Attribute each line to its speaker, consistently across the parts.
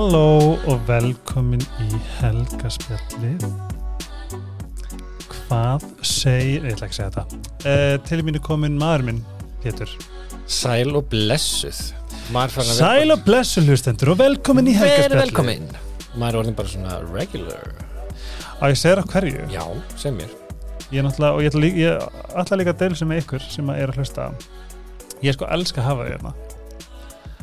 Speaker 1: Halló og velkomin í helgaspjallið. Hvað segir, ég ætla ekki að segja þetta. Uh, Til mínu komin maður minn, Pétur.
Speaker 2: Sæl og blessuð.
Speaker 1: Sæl og blessu hlustendur og velkomin í helgaspjallið.
Speaker 2: velkomin. Maður er orðin bara svona regular.
Speaker 1: Á ég segir á hverju?
Speaker 2: Já, sem mér.
Speaker 1: Ég er náttúrulega, og ég ætla, líka, ég ætla líka að deila sem með ykkur sem að er að hlusta. Ég sko elska að hafa því hérna.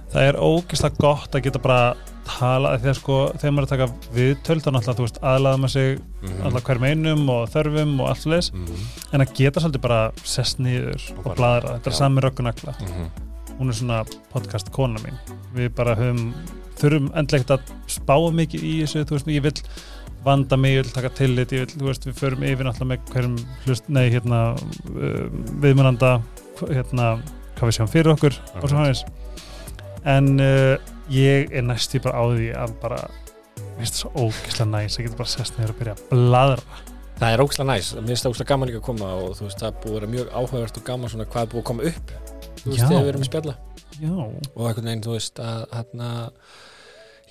Speaker 1: Það er ógeðslega gott að geta bara tala þegar sko, þegar maður er að taka viðtöld þá náttúrulega, þú veist, aðlaða maður sig
Speaker 2: mm
Speaker 1: alltaf hver meinum og þörfum og allt leis en að geta svolítið bara sest niður
Speaker 2: Og
Speaker 1: og, bladra, þetta er sami röggunagla hún er svona podcast kona mín. Við bara höfum, þurfum endlegt að spá mikið í þessu þú veist, ég vil vanda mig, ég vil taka tillit ég vil, þú veist, við förum yfir náttúrulega með hverjum hlust, nei, hérna uh, viðmjönanda, hérna hvað við sjáum fyrir okkur og svo hans en uh, ég er næstu bara á því að bara mér finnst það svo ógislega næs að geta bara sest niður og byrja að bladra.
Speaker 2: Það er ógslag næs, mér finnst það ógslag gaman líka að koma og þú veist, það er búið að vera mjög áhugavert og gaman svona hvað er búið að koma upp þú veist, þegar við erum að spjalla.
Speaker 1: Já,
Speaker 2: og einhvern veginn, þú veist, að hérna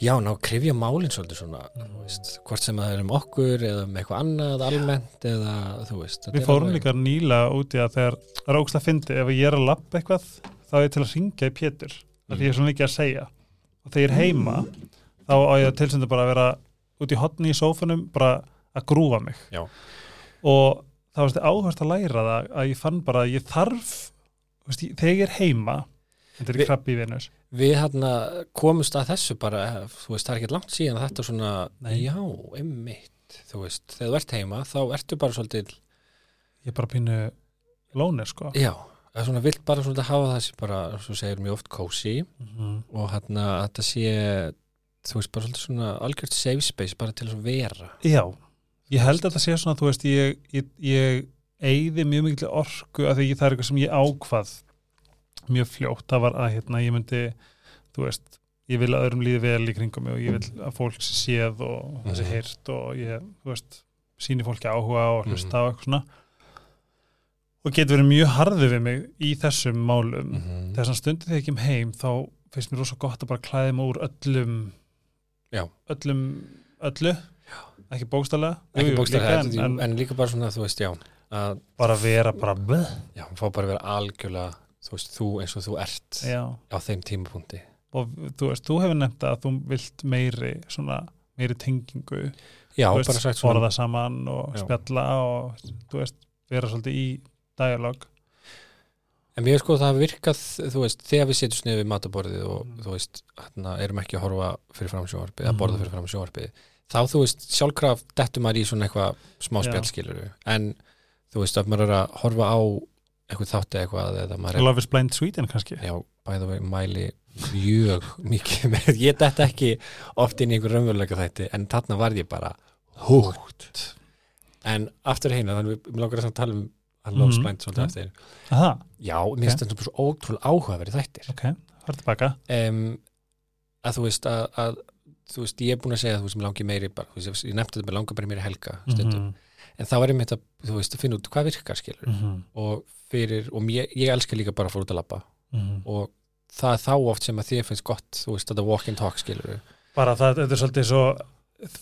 Speaker 2: já, ná, krifja málinn svolítið svona,
Speaker 1: Mm.
Speaker 2: veist, hvort sem það er um okkur eða með eitthvað annað almennt eða, þú veist
Speaker 1: Við fórum líka nýla út í að þegar það er ógst að fyndi, ef ég er að lappa eitthvað þá er ég til að ringja í Pétur af því ég er svona mikið að segja og þegar ég er heima þá á ég að tilsendu bara að vera út í hotni í sófunum bara að grúfa mig
Speaker 2: Já.
Speaker 1: og það var þetta áhverst að læra það að ég fann bara að ég þarf veist, þegar ég er heima þetta er
Speaker 2: Vi-
Speaker 1: krabbi í Venus
Speaker 2: Við hérna komumst að þessu bara, þú veist, það er ekki langt síðan að þetta er svona,
Speaker 1: Nei.
Speaker 2: já, einmitt, þú veist, þegar þú ert heima, þá ertu bara svolítið,
Speaker 1: ég er bara pínu lónir sko
Speaker 2: já, eða svona vilt bara svolítið hafa þessi bara, svo segir mjög oft cozy
Speaker 1: Mhm.
Speaker 2: og hérna að þetta sé, þú veist, bara svona algjört safe space bara til að vera.
Speaker 1: Já, ég held að þetta sé svona, þú veist, ég, ég, ég eigði mjög mikil orku af því það er eitthvað sem ég ákvað mjög fljótt, það var að hérna, ég myndi, þú veist, ég vil að öðrum líði vel í kringum mig og ég vil að fólk sé séð og þessi
Speaker 2: Mhm.
Speaker 1: heyrt og ég, þú veist, síni fólki áhuga og hlusta á eitthvað svona og getur verið mjög harðið við mig í þessum málum
Speaker 2: -hmm.
Speaker 1: þess að stundi þegar ég kem heim þá finnst mér rosa gott að bara klæði mig úr öllum
Speaker 2: Já.
Speaker 1: öllum, öllu ekki bókstælega
Speaker 2: Ekki
Speaker 1: jú,
Speaker 2: bókstæðlega,
Speaker 1: líka,
Speaker 2: en,
Speaker 1: en,
Speaker 2: en, líka bara svona, þú veist, já, að,
Speaker 1: bara vera bara
Speaker 2: já, fá bara vera algjörlega, þú veist, þú eins og þú ert
Speaker 1: já,
Speaker 2: á þeim tímapunkti.
Speaker 1: og þú veist, þú hefur nefnt að þú vilt meiri svona, meiri tengingu
Speaker 2: Já,
Speaker 1: veist,
Speaker 2: bara sagt svona,
Speaker 1: borða saman og
Speaker 2: Já.
Speaker 1: spjalla og þú veist, vera svolítið í dialog
Speaker 2: En mér sko það virkað, þú veist, þegar við setjum sniðið við mataborðið og
Speaker 1: Mm.
Speaker 2: þú veist, hérna, erum ekki að horfa fyrir fram sjónvarpið,
Speaker 1: Mhm.
Speaker 2: að borða fyrir fram sjónvarpið, þá þú veist, sjálfkraf dettur maður í svona eitthvað smá spjallskiluru, en þú veist, ef maður er að horfa á eitthvað þátti eitthvað eða maður er,
Speaker 1: Love is Blind Sweden kannski
Speaker 2: já, bæða vegi mæli mjög mikið með, ég dett ekki oft inn í einhver raunveruleika þætti, en þarna var ég bara húgt. En aftur heina, þannig við mér langar að tala um að is
Speaker 1: Mhm.
Speaker 2: Blind svolítið
Speaker 1: Já.
Speaker 2: eftir.
Speaker 1: Aha,
Speaker 2: Já, mér finnst þetta svo ótrúlega áhugaverið þættir.
Speaker 1: ok, farið tilbaka
Speaker 2: um, að þú veist að, að þú veist, ég er búin að segja að þú mér langi meiri bara, veist, ég nefndi þetta, mér langar bara meiri helga stundum,
Speaker 1: Mhm,
Speaker 2: en þá er ég mitt að þú veist, að finna út hvað virkar, skilur
Speaker 1: mhm,
Speaker 2: og fyrir, og mér, ég elska líka bara að fór út að labba
Speaker 1: mhm.
Speaker 2: og það er þá oft sem að þér finnst gott þú veist, þetta walk and talk, skilur
Speaker 1: bara það, þetta er svolítið svo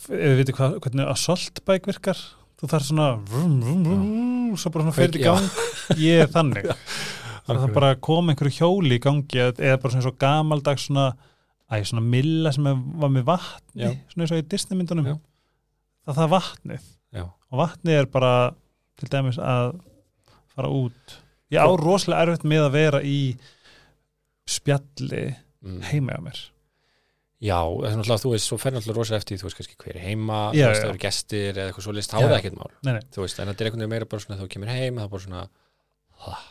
Speaker 1: við veitum hvernig assault bike virkar þú þarf svona vrum, vrum, vrum, svo bara svona fyrir í gang. Ég er þannig. Það þarf bara að koma einhverju hjóli í gangi eða bara svona svo gamaldags svona æ, svona milla sem er, var með vatni
Speaker 2: Já.
Speaker 1: svona eins og í Disney myndunum.
Speaker 2: Já.
Speaker 1: það það vatnið.
Speaker 2: Já.
Speaker 1: og vatnið er bara til dæmis að fara út. Ég á
Speaker 2: Svo-
Speaker 1: rosalega erfitt með að vera í spjalli
Speaker 2: mm.
Speaker 1: heima á mér
Speaker 2: Já, það er náttúrulega, þú veist, svo fer náttúrulega rosa eftir, þú veist, kannski hver er heima,
Speaker 1: Já,
Speaker 2: þú veist, það eru gestir eða eitthvað svo list, þá er það ekkert mál,
Speaker 1: nei, nei.
Speaker 2: þú veist, en þetta er veginn meira bara svona, þú kemur heim, það er bara svona,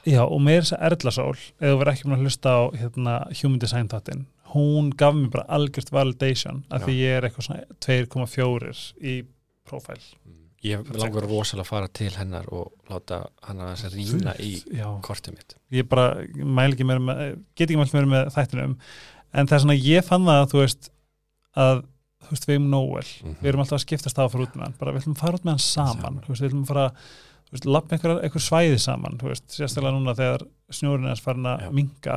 Speaker 1: Já, og með þess að Erla Sól ef þú verður ekki með að hlusta á hérna, Human Design þáttinn, hún gaf mér bara algjört validation af
Speaker 2: Já.
Speaker 1: því ég er eitthvað svona 2,4 í profil
Speaker 2: ég langar rosalega að fara til hennar og láta hann að þess að rýna í kortið mitt.
Speaker 1: ég bara mæl ekki meira með, get ekki mælt meira með þættinum en það er svona, ég fann það að þú veist að, þú veist, við erum Noel.
Speaker 2: Mhm.
Speaker 1: við erum alltaf að skiptast á að fara út með hann. Bara við ætlum að fara út með hann saman. Þú veist, við ætlum að fara þú veist, lappa einhver, einhver svæði saman þú veist, sérstaklega núna þegar snjórinn er farin
Speaker 2: Já.
Speaker 1: að minka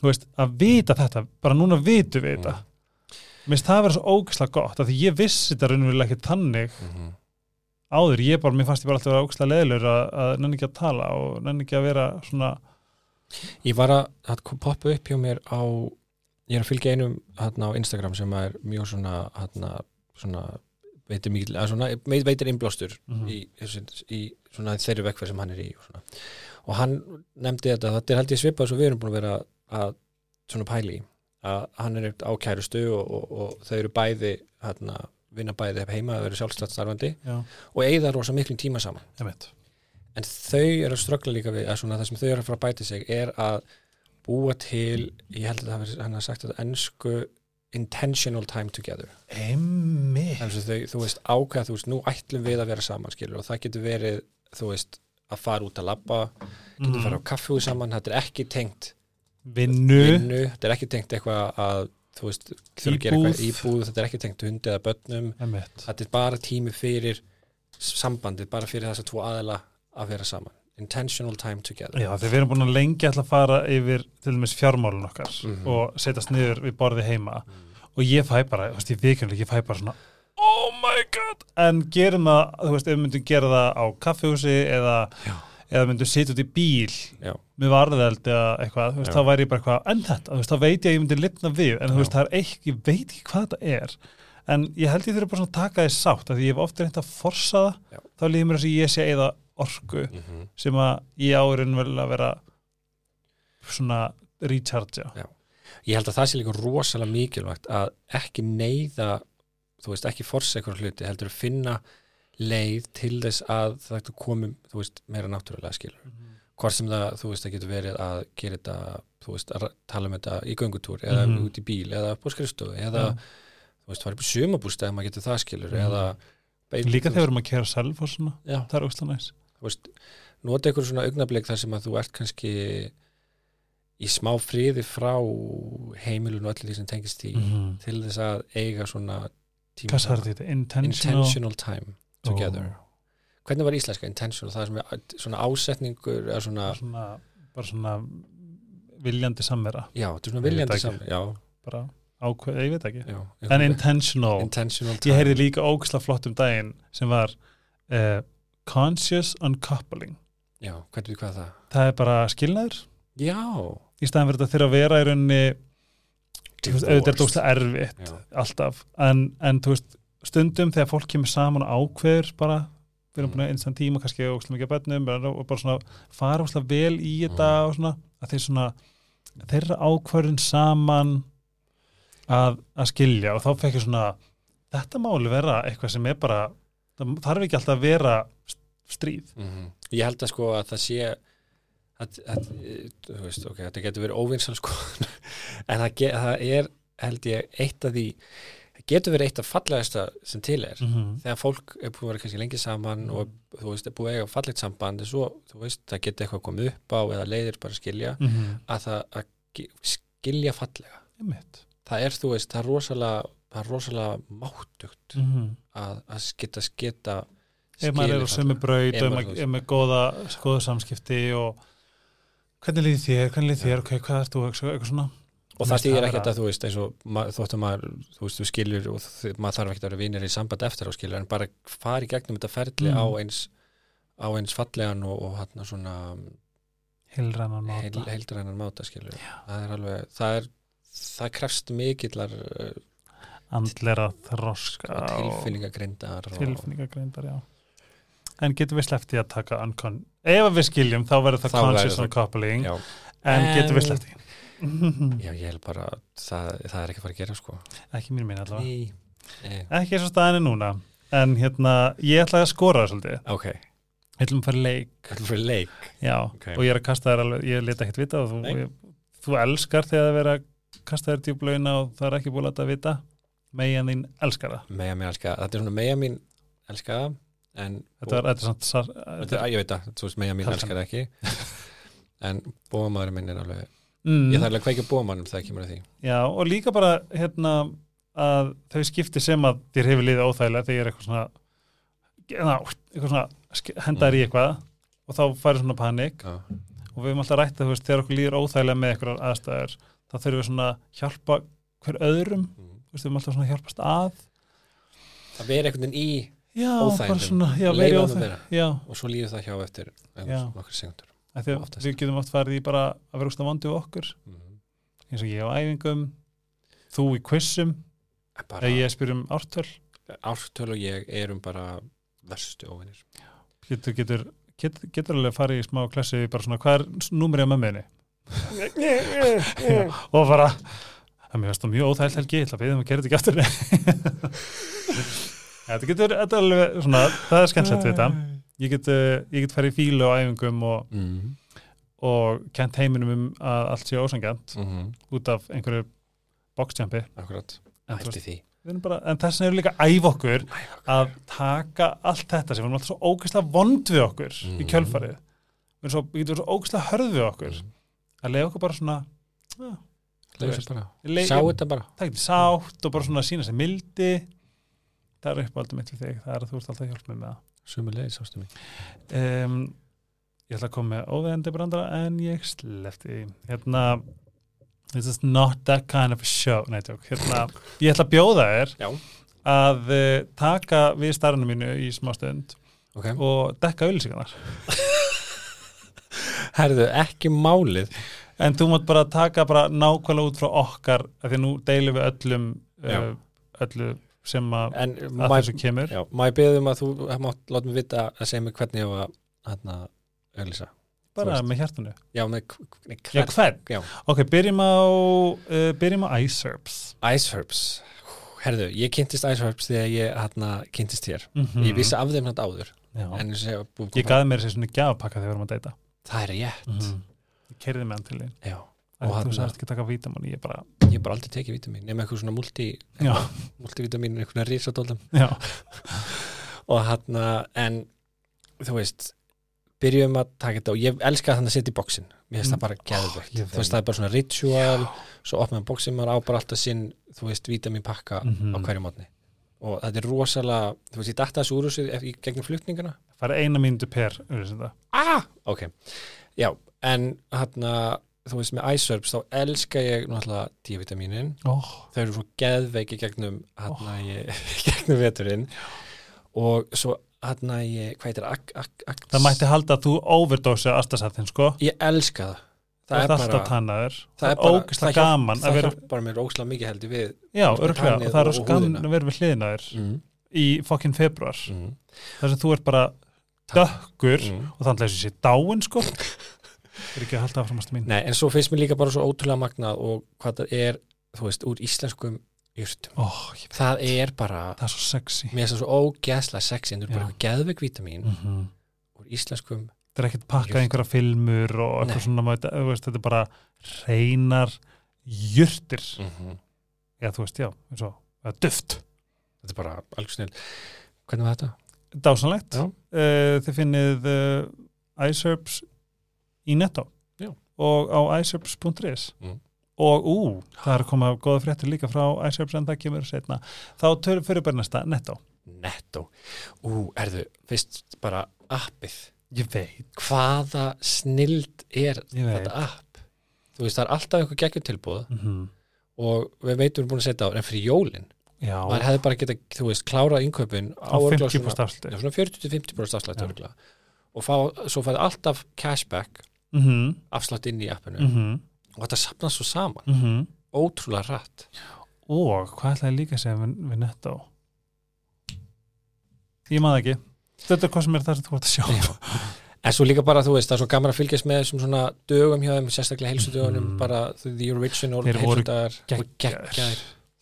Speaker 1: þú veist, að vita þetta, bara núna vitum við þetta. Minnst það að vera svo ógæslega gott af því ég vissi þetta raunverulega ekki þannig
Speaker 2: mm
Speaker 1: áður, ég bara, mér fannst ég bara alltaf að vera ógæslega leðilur að, að nenni ekki að tala og nenni ekki að vera svona
Speaker 2: Ég var að, að poppa upp hjá mér á ég er að fylgja einum hérna á Instagram sem er mjög svona hérna, svona veitir mikil, að svona, veit- veitir innblástur
Speaker 1: Mhm.
Speaker 2: í, þessu- í svona þeirri vekkferð sem hann er í og, svona. og hann nefndi þetta, þetta er held ég svipað svo við erum búin að vera að svona pæli í, að hann er á kærustu og, og, og þau eru bæði hérna, vinna bæði heima, þau eru sjálfstætt starfandi
Speaker 1: já,
Speaker 2: og eigða rosa miklum tíma saman en þau eru að ströggla líka við að svona, það sem þau eru að fara að bæta sig er að búa til, ég held að það hafi- hann har sagt þetta ennsku intentional time together. Að þau, þú veist, ákveða, þú veist, nú ætlum við að vera saman, skilur, og það getur verið þú veist, að fara út að labba getur
Speaker 1: Mhm.
Speaker 2: fara á kaffihús saman, þetta er ekki tengt
Speaker 1: Vinnu.
Speaker 2: Þetta er ekki tengt eitthvað að, þú veist, þurfa að gera eitthvað íbúð, þetta er ekki tengt hundi eða börnum, þetta er bara tími fyrir sambandið, bara fyrir þess að tvo aðila að vera saman, intentional time together
Speaker 1: Já, þegar við erum búin að lengi að fara yfir til dæmis fjármálun okkar
Speaker 2: Mhm.
Speaker 1: og setjast niður við borði heima og ég fæ bara, þú veist, ég vikunlega, ég fæ bara svona oh my god, en gerum það þú veist, ef við myndum gera það á kaffihúsi eða, eða myndum sitja út í bíl
Speaker 2: Já.
Speaker 1: með varðeld eða eitthvað, þú veist,
Speaker 2: Já.
Speaker 1: þá væri ég bara eitthvað en þetta, þú veist, þá veit ég að ég myndi lifna við en þú veist, það er ekki, ég veit ekki hvað þetta er en ég held ég þurfa bara svona að taka því sátt, af því ég hef ofta reynt að forsa það
Speaker 2: Já.
Speaker 1: þá líður mér þess að ég sé eða orku
Speaker 2: mm -hmm.
Speaker 1: sem að ég árin vel að vera svona rechargea
Speaker 2: ég held að það sé líka rosalega mikilvægt að ekki neyða þú veist, ekki forsa eitthvað hluti heldur að finna leið til þess að það komum, þú veist, meira náttúrulega skilur. Hvort sem það, þú veist, það getur verið að gera þetta, þú veist, að tala um þetta í göngutúr eða
Speaker 1: Mhm.
Speaker 2: út í bíl eða på skrifstofu eða,
Speaker 1: Já.
Speaker 2: þú veist, fara upp í sumabústæð maður getur það skilur
Speaker 1: Mhm.
Speaker 2: eða
Speaker 1: líka þegar að kera selv og svona,
Speaker 2: Já,
Speaker 1: það er ógstlega næs
Speaker 2: þú veist, nota einhver svona augnablik þar sem að þú ert kannski í smá friði frá heimilun og allir því sem tengist því
Speaker 1: mm.
Speaker 2: til þess að eiga svona
Speaker 1: intentional,
Speaker 2: intentional time together.
Speaker 1: Ó,
Speaker 2: hvernig var íslenska? Intentional, það sem er svona ásetningur eða svona,
Speaker 1: svona, bara svona viljandi samvera.
Speaker 2: Já, þetta er svona viljandi já,
Speaker 1: bara ákveð, ég veit ekki.
Speaker 2: Já,
Speaker 1: en intentional,
Speaker 2: intentional
Speaker 1: ég heyrði líka ógstlega flott um daginn sem var uh, conscious uncoupling.
Speaker 2: Já, hvernig við hvað það?
Speaker 1: Það er bara skilnaður.
Speaker 2: Já,
Speaker 1: í staðan fyrir þetta fyrir að vera í rauninni auðvitað er ógstlega erfitt
Speaker 2: Já.
Speaker 1: alltaf, en, en þú veist stundum þegar fólk kemur saman og ákveður bara, við erum búin að einstan tíma kannski ógstlega mikið að bönnum bara- og bara svona fara ógstlega vel í þetta
Speaker 2: Mm.
Speaker 1: og svona, að þeir svona þeirra ákvörðun saman að, að skilja. Og þá fekk ég svona þetta máli vera eitthvað sem er bara það þarf ekki alltaf að vera stríð.
Speaker 2: Mm ég held að sko að það sé að, að, veist, ok, þetta getur verið óvinsal sko en það, ge, það er held ég eitt af því það getur verið eitt af fallegasta sem til er.
Speaker 1: Mm -hmm.
Speaker 2: þegar fólk er búið að vera kannski lengi saman og þú veist, er búið að eiga fallegt samband en svo, þú veist, það getur eitthvað komið upp á eða leiðir bara skilja að það að skilja fallega.
Speaker 1: Einmitt.
Speaker 2: það er, þú veist, það er rosalega það er rosalega máttugt
Speaker 1: Mm -hmm.
Speaker 2: að, að geta sketa
Speaker 1: ef maður er á sömu braut
Speaker 2: Ef
Speaker 1: og ef
Speaker 2: maður-
Speaker 1: er með góða, góða samskipti og hvernig líði þér, hvernig líði þér? Ok, hvað ert þú, eitthvað svona?
Speaker 2: Og það stýðir ekkert að þú veist eins og ma- þótt að þú veist, þú skilur og maður þarf ekkert að vera vinir í samband eftir á skilur en bara fara í gegnum þetta ferli
Speaker 1: Mm.
Speaker 2: á eins á eins fallegan og, og hann svona
Speaker 1: heilrænan máta.
Speaker 2: heil, máta það er alveg, það er það krefst mikillar uh,
Speaker 1: andlera þroska og
Speaker 2: tilfinningagrindar og,
Speaker 1: tilfinningagreindar, já. En getum við sleppti að taka uncon? Ef við skiljum þá verður það
Speaker 2: verður
Speaker 1: conscious uncoupling en
Speaker 2: En-
Speaker 1: getum við sleppti
Speaker 2: já, ég held bara að það, það er ekki fara að gera sko.
Speaker 1: Ekki mér minn allavega.
Speaker 2: Nei. Nei.
Speaker 1: ekki eins og staðan er núna. En hérna, ég ætlaði að skora það svolítið.
Speaker 2: Ok,
Speaker 1: ég ætlum að fara leik.
Speaker 2: Þetta fyrir leik.
Speaker 1: Já,
Speaker 2: Ok.
Speaker 1: og ég er að kasta þér alveg ég leta ekkert vita og þú, ég, þú elskar þegar það vera að kasta þér djúblauna og það er ekki búin að að vita megin þín elskar það.
Speaker 2: Meja mér elska, þetta er svona meja mín elska það, en
Speaker 1: þetta er, þetta er sar,
Speaker 2: Þetta, er- ég veit það, þú veist, meja mín
Speaker 1: Kalsan.
Speaker 2: elskar það ekki. En bómaður minn er alveg
Speaker 1: mm,
Speaker 2: ég þarf alveg að kveikja bómanum þegar kemur að því.
Speaker 1: Já, og líka bara hérna að þau skipti sem að þér hefur liðið óþægilega þegar ég er eitthvað svona na, eitthvað svona hendar í eitthvað og þá færi svona panik.
Speaker 2: Já,
Speaker 1: og við höfum alltaf rætt að þú veist, þegar okkur líður óþægilega með eitthvað aðstæður þá þurfum við svona hjálpa hver öðrum.
Speaker 2: Mm.
Speaker 1: Við erum alltaf svona að hjálpast að.
Speaker 2: Það veri einhvern veginn í
Speaker 1: já,
Speaker 2: Óþægindum. að
Speaker 1: óþæg
Speaker 2: vera.
Speaker 1: já,
Speaker 2: og svo líður það hjá eftir nokkur segundur
Speaker 1: að við getum oft farið í bara að vera úrst að vandu okkur. Eins og ég á æfingum þú í quizum,
Speaker 2: bara
Speaker 1: eða ég spyr um ártöl.
Speaker 2: Ártöl og ég erum bara verstu óvinnir
Speaker 1: getur, getur, getur, getur alveg farið í smá klassi bara svona, hvað er númerið á mömmuðinni og bara að mér finnst það mjög óþægilt helgi, ég ætla að beða um að gera þetta ekki aftur þetta getur, þetta er alveg svona, það er skemmtilegt við þetta. Ég get, uh, ég get farið í fílu á æfingum og,
Speaker 2: mm.
Speaker 1: og kent heiminum um að allt sé ósangjant
Speaker 2: Mm
Speaker 1: út af einhverju boxjampi.
Speaker 2: Akkurat,
Speaker 1: en, þú
Speaker 2: hætti
Speaker 1: veist,
Speaker 2: því.
Speaker 1: við erum bara, en þess vegna erum við líka að æfa okkur að taka allt þetta sem við erum alltaf svo ógeðslega vond við okkur í
Speaker 2: Mhm.
Speaker 1: kjölfarið. Við erum svo, við getum svo ógeðslega hörð við okkur.
Speaker 2: Mhm.
Speaker 1: að leiða okkur bara svona já,
Speaker 2: Sjá þetta bara.
Speaker 1: Það getur sátt og bara svona sína sér mildi. Það er uppáldum mitt við þig. Það er að þú ert alltaf að hjálpa mig með
Speaker 2: Sumi leiði sástu mig
Speaker 1: það um, ég ætla að koma með óveðandi brandara en ég slefti hérna this is not that kind of a show. Nei, tjók, hérna, ég ætla að bjóða þér
Speaker 2: Já.
Speaker 1: að uh, taka við starfinu mínu í smá stund
Speaker 2: okay.
Speaker 1: og dekka auðlýsingarnar
Speaker 2: Herðu, ekki málið
Speaker 1: en þú mátt bara taka bara nákvæmlega út frá okkar af því nú deilum við öllum uh, öllu sem að, að þessu kemur.
Speaker 2: já, má ég beða um að þú mátt láta mig vita að segja mig hvernig ég var hérna auðlýsa
Speaker 1: bara með hjartanu?
Speaker 2: Já, með k-
Speaker 1: Já,
Speaker 2: hvern?
Speaker 1: hvern?
Speaker 2: Já.
Speaker 1: Ok, byrjum á uh, byrjum á Iceherbs
Speaker 2: Iceherbs Herðu, ég kynntist Iceherbs þegar ég hérna kynntist þér.
Speaker 1: Mm
Speaker 2: Ég vissi af þeim hann áður.
Speaker 1: Já.
Speaker 2: En ég, að
Speaker 1: Ég gaði mér sér svona gjafapakka þegar við vorum að deyta.
Speaker 2: Það er rétt.
Speaker 1: Mm. Ég kerði með hann til þín.
Speaker 2: Já,
Speaker 1: Þú sagðist ekki taka vítamann Ég bara,
Speaker 2: ég bara aldrei tekið vítamin Nefnir eitthvað svona multi,
Speaker 1: já,
Speaker 2: multivitamin Eitthvað risadóldum
Speaker 1: já.
Speaker 2: Og hérna, en Þú veist Byrjum að taka þetta og ég elska þannig að setja í bóksin Mér finnst
Speaker 1: Mm.
Speaker 2: það bara geðveikt.
Speaker 1: Ég
Speaker 2: Þú veist, það er bara svona ritual Svo opnaðum bóksin, maður á bara alltaf sinn Þú veist, vítaminpakka
Speaker 1: Mhm.
Speaker 2: á hverju mótni. Og þetta er rosalega Þú veist, ég datta þessu úr þessu gegnum flutninguna
Speaker 1: Það er eina mínútu per
Speaker 2: ah! ok, já, en hérna, þú veist, með Iceherbs þá elska ég náttúrulega D-vitaminin
Speaker 1: oh,
Speaker 2: þau eru svo geðveiki gegnum hérna, ég, gegnum veturinn. Og svo hérna ég, hvað heitir ak, ak, ak,
Speaker 1: Það mætti halda að þú overdósi astasatin sko.
Speaker 2: Ég elska það.
Speaker 1: Það er
Speaker 2: bara, það
Speaker 1: Það
Speaker 2: er bara- hjálp-
Speaker 1: gaman að
Speaker 2: það hjálpar mér ógeðslega mikið heldur við
Speaker 1: Já, örglega, og það er
Speaker 2: og
Speaker 1: gaman að vera við hliðinaður
Speaker 2: mm,
Speaker 1: í fokkin februar
Speaker 2: mm,
Speaker 1: þar sem þú ert bara dökkur
Speaker 2: mm.
Speaker 1: og þannig að þessi dáin sko er ekki að halda áfram ástu mín
Speaker 2: Nei, en svo finnst mér líka bara svo ótrúlega magnað og hvað það er, þú veist, úr íslenskum jurtum.
Speaker 1: oh,
Speaker 2: Það er bara,
Speaker 1: það er svo sexy
Speaker 2: mér finnst það svo ógeðslega sexy, en þú er bara eitthvað geðveik vítamin
Speaker 1: mm -hmm.
Speaker 2: úr íslenskum
Speaker 1: þetta er ekkert pakkað einhverja filmur og
Speaker 2: Nei.
Speaker 1: eitthvað svona maður- þú veist, þetta er bara reynar jurtir
Speaker 2: mm
Speaker 1: já þú veist já, og eða duft
Speaker 2: Þetta er bara alveg snill. Hvernig var þetta?
Speaker 1: dásanlegt
Speaker 2: Já.
Speaker 1: Uh, þið finnið uh, iSerbs í netto
Speaker 2: Já.
Speaker 1: og á iSerbs.is
Speaker 2: Mm.
Speaker 1: og ú, það er að koma góða fréttir líka frá iSerbs en það kemur setna þá töl- fyrir bara næsta netto
Speaker 2: Netto. Ú, erðu, fyrst bara appið.
Speaker 1: ég veit,
Speaker 2: Hvaða snild er þetta app? Þú veist, það er alltaf eitthvað geggjum tilbúð
Speaker 1: mm -hmm.
Speaker 2: og við veitum við erum búin að setja á, en fyrir jólin,
Speaker 1: já,
Speaker 2: maður hefði bara getað, þú veist, klárað innkaupin
Speaker 1: á
Speaker 2: örugglega
Speaker 1: 50%
Speaker 2: svona-
Speaker 1: afslut
Speaker 2: Já, svona 40-50% afslætt örgulega og fá, svo fæði alltaf cashback
Speaker 1: mm -hmm.
Speaker 2: afslátt inn í appinu.
Speaker 1: Mm -hmm.
Speaker 2: og þetta sapnast svo saman,
Speaker 1: Mm
Speaker 2: ótrúlega rætt
Speaker 1: og hvað ætlaði líka að segja við, við netto? Ég maður ekki. Þetta er hvað sem er það sem þú vart að sjá.
Speaker 2: En svo líka bara, þú veist, það er svo gaman að fylgjast með þessum svona dögum hjá þeim, sérstaklega heilsudögunum
Speaker 1: Mhm.
Speaker 2: bara the original og
Speaker 1: geggjaðir.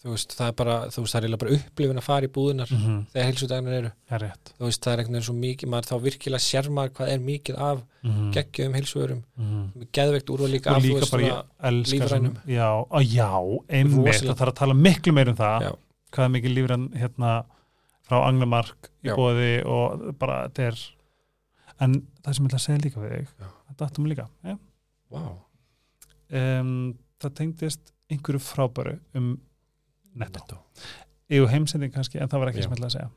Speaker 2: Þú veist, það er bara, þú veist, það er eiginlega bara upplifin að fara í búðunar
Speaker 1: mm -hmm.
Speaker 2: þegar heilsudagarnir eru,
Speaker 1: það er rétt
Speaker 2: þú veist, það er einhvern veginn svo mikið maður þá virkilega sér maður hvað er mikið af
Speaker 1: mm -hmm.
Speaker 2: geggjum heilsuverum
Speaker 1: mm
Speaker 2: geðveikt úrval líka
Speaker 1: og
Speaker 2: af, þú
Speaker 1: líka
Speaker 2: veist,
Speaker 1: elska sem,
Speaker 2: lífrænum.
Speaker 1: já, á, já, einmitt það þarf að tala miklu meir um það
Speaker 2: Já.
Speaker 1: hvað er mikið lífrann hérna frá Anglamark í
Speaker 2: Já.
Speaker 1: bóði og bara þetta er en það sem ég ætla að segja líka við þig
Speaker 2: Já.
Speaker 1: það dættum líka ja.
Speaker 2: Vá.
Speaker 1: um, það tengdist einhverju frábæru um Netto. Jú, heimsending kannski, en það var ekki ætla að segja.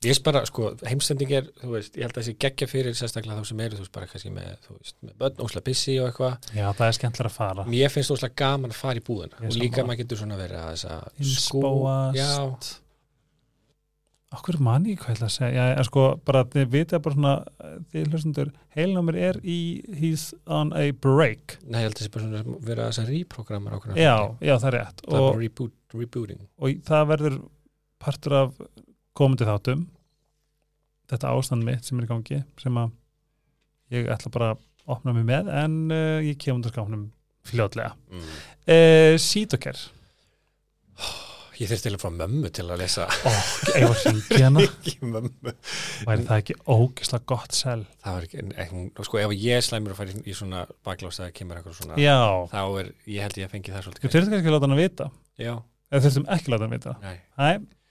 Speaker 2: Ég veist bara, sko, heimstending er, þú veist, ég held að þessi geggja fyrir sérstaklega þá sem eru, þú veist, bara kannski með, þú veist, með börn, ósla pissi og eitthvað.
Speaker 1: Já, það er skemmtilega að fara.
Speaker 2: Mér finnst ósla gaman að fara í búðina
Speaker 1: Ég
Speaker 2: og líka maður getur svona verið að þess að
Speaker 1: Inspóast Okkur manni, hvað ég ætla að segja. Já, sko, bara þið vitið bara svona þið hlustundur, mér er í he's on a break.
Speaker 2: Nei, ég held að þessi bara svona verið að þess að reprogrammar ákveðna
Speaker 1: Já, já, það er rétt.
Speaker 2: Það er bara reboot, rebooting.
Speaker 1: og það verður partur af komandi þáttum. Þetta ástand mitt sem er í gangi sem að ég ætla bara að opna mig með en uh, ég kemur undir skáfnum fljótlega.
Speaker 2: Mm.
Speaker 1: uh, Sítokær
Speaker 2: Ég þurfti til að fá mömmu til að lesa
Speaker 1: Ó, ég var hringi hana
Speaker 2: ekki
Speaker 1: væri það ekki ógislega gott sel
Speaker 2: Það var ekki, ekki, sko, ef ég er slæmur að fara í, svona baklás eða kemur eitthvað svona,
Speaker 1: Já,
Speaker 2: þá er, ég held ég að fengi það
Speaker 1: þú
Speaker 2: svolítið.
Speaker 1: þurftum kannski að láta hann að vita
Speaker 2: Já,
Speaker 1: eða þurftum ekki að láta hann að vita
Speaker 2: nei.
Speaker 1: Hæ,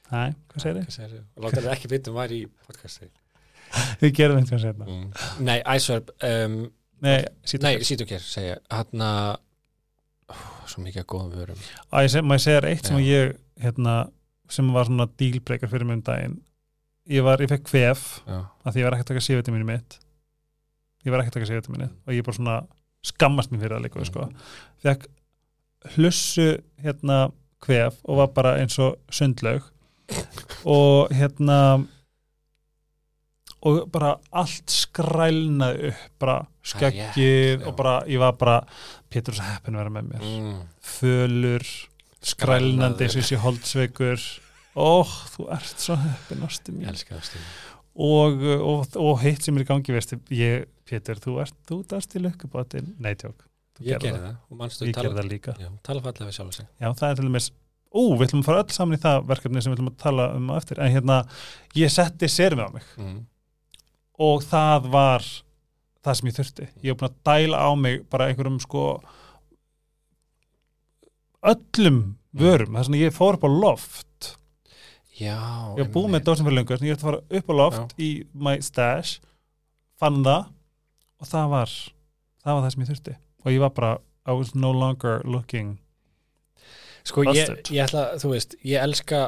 Speaker 1: hæ, hvað segir þið?
Speaker 2: Hvað? Og láta það ekki vita um var í podcasti.
Speaker 1: Við gerum einhvern veginn
Speaker 2: Mm. Nei, Iceverb, um,
Speaker 1: Nei,
Speaker 2: nei, segja, hann að, svo mikið að góðum vörum.
Speaker 1: Æ, ég seg- segja þér eitt sem ég hérna, sem var svona dílbreykar fyrir mig um daginn ég var, ég fekk kvef
Speaker 2: Já,
Speaker 1: að því ég var ekki að taka C-vitaminu mitt ég var ekki að taka C-vitaminu og ég bara svona skammast mér fyrir það líka sko. fekk hlussu hérna kvef og var bara eins og sundlaug og hérna og bara allt skrælnaði upp bara skeggið
Speaker 2: rétt, já.
Speaker 1: og bara ég var bara Pétur að vera með mér
Speaker 2: mm.
Speaker 1: fölur, skrælnandi eins og þessi holdsveikur óh, þú ert svo heppin ástu
Speaker 2: ég
Speaker 1: mín
Speaker 2: elska það stíma.
Speaker 1: og, og, og heitt sem er í gangi veistu, ég, Pétur, þú ert þú dast í lukkubátin, nei tjók. Þú
Speaker 2: Ég gerði það. og mannstu
Speaker 1: ég gerði það líka.
Speaker 2: Já, tala fallega við sjálf sig.
Speaker 1: já, það er til dæmis, ú, við ætlum að fara öll saman í það verkefni sem við ætlum að tala um á eftir. En hérna, ég setti serfið á mig.
Speaker 2: Mm.
Speaker 1: og það var það sem ég þurfti. Ég var búin að dæla á mig bara einhverjum sko öllum vörum þess að ég fór upp á loft.
Speaker 2: Já,
Speaker 1: ég var búin með dósin fyrir löngu þannig að ég ætti að fara upp á loft í my stash fann það og það var það var það sem ég þurfti. Og ég var bara I was no longer looking
Speaker 2: Sko ég,
Speaker 1: Busted.
Speaker 2: ég ætla, þú veist, ég elska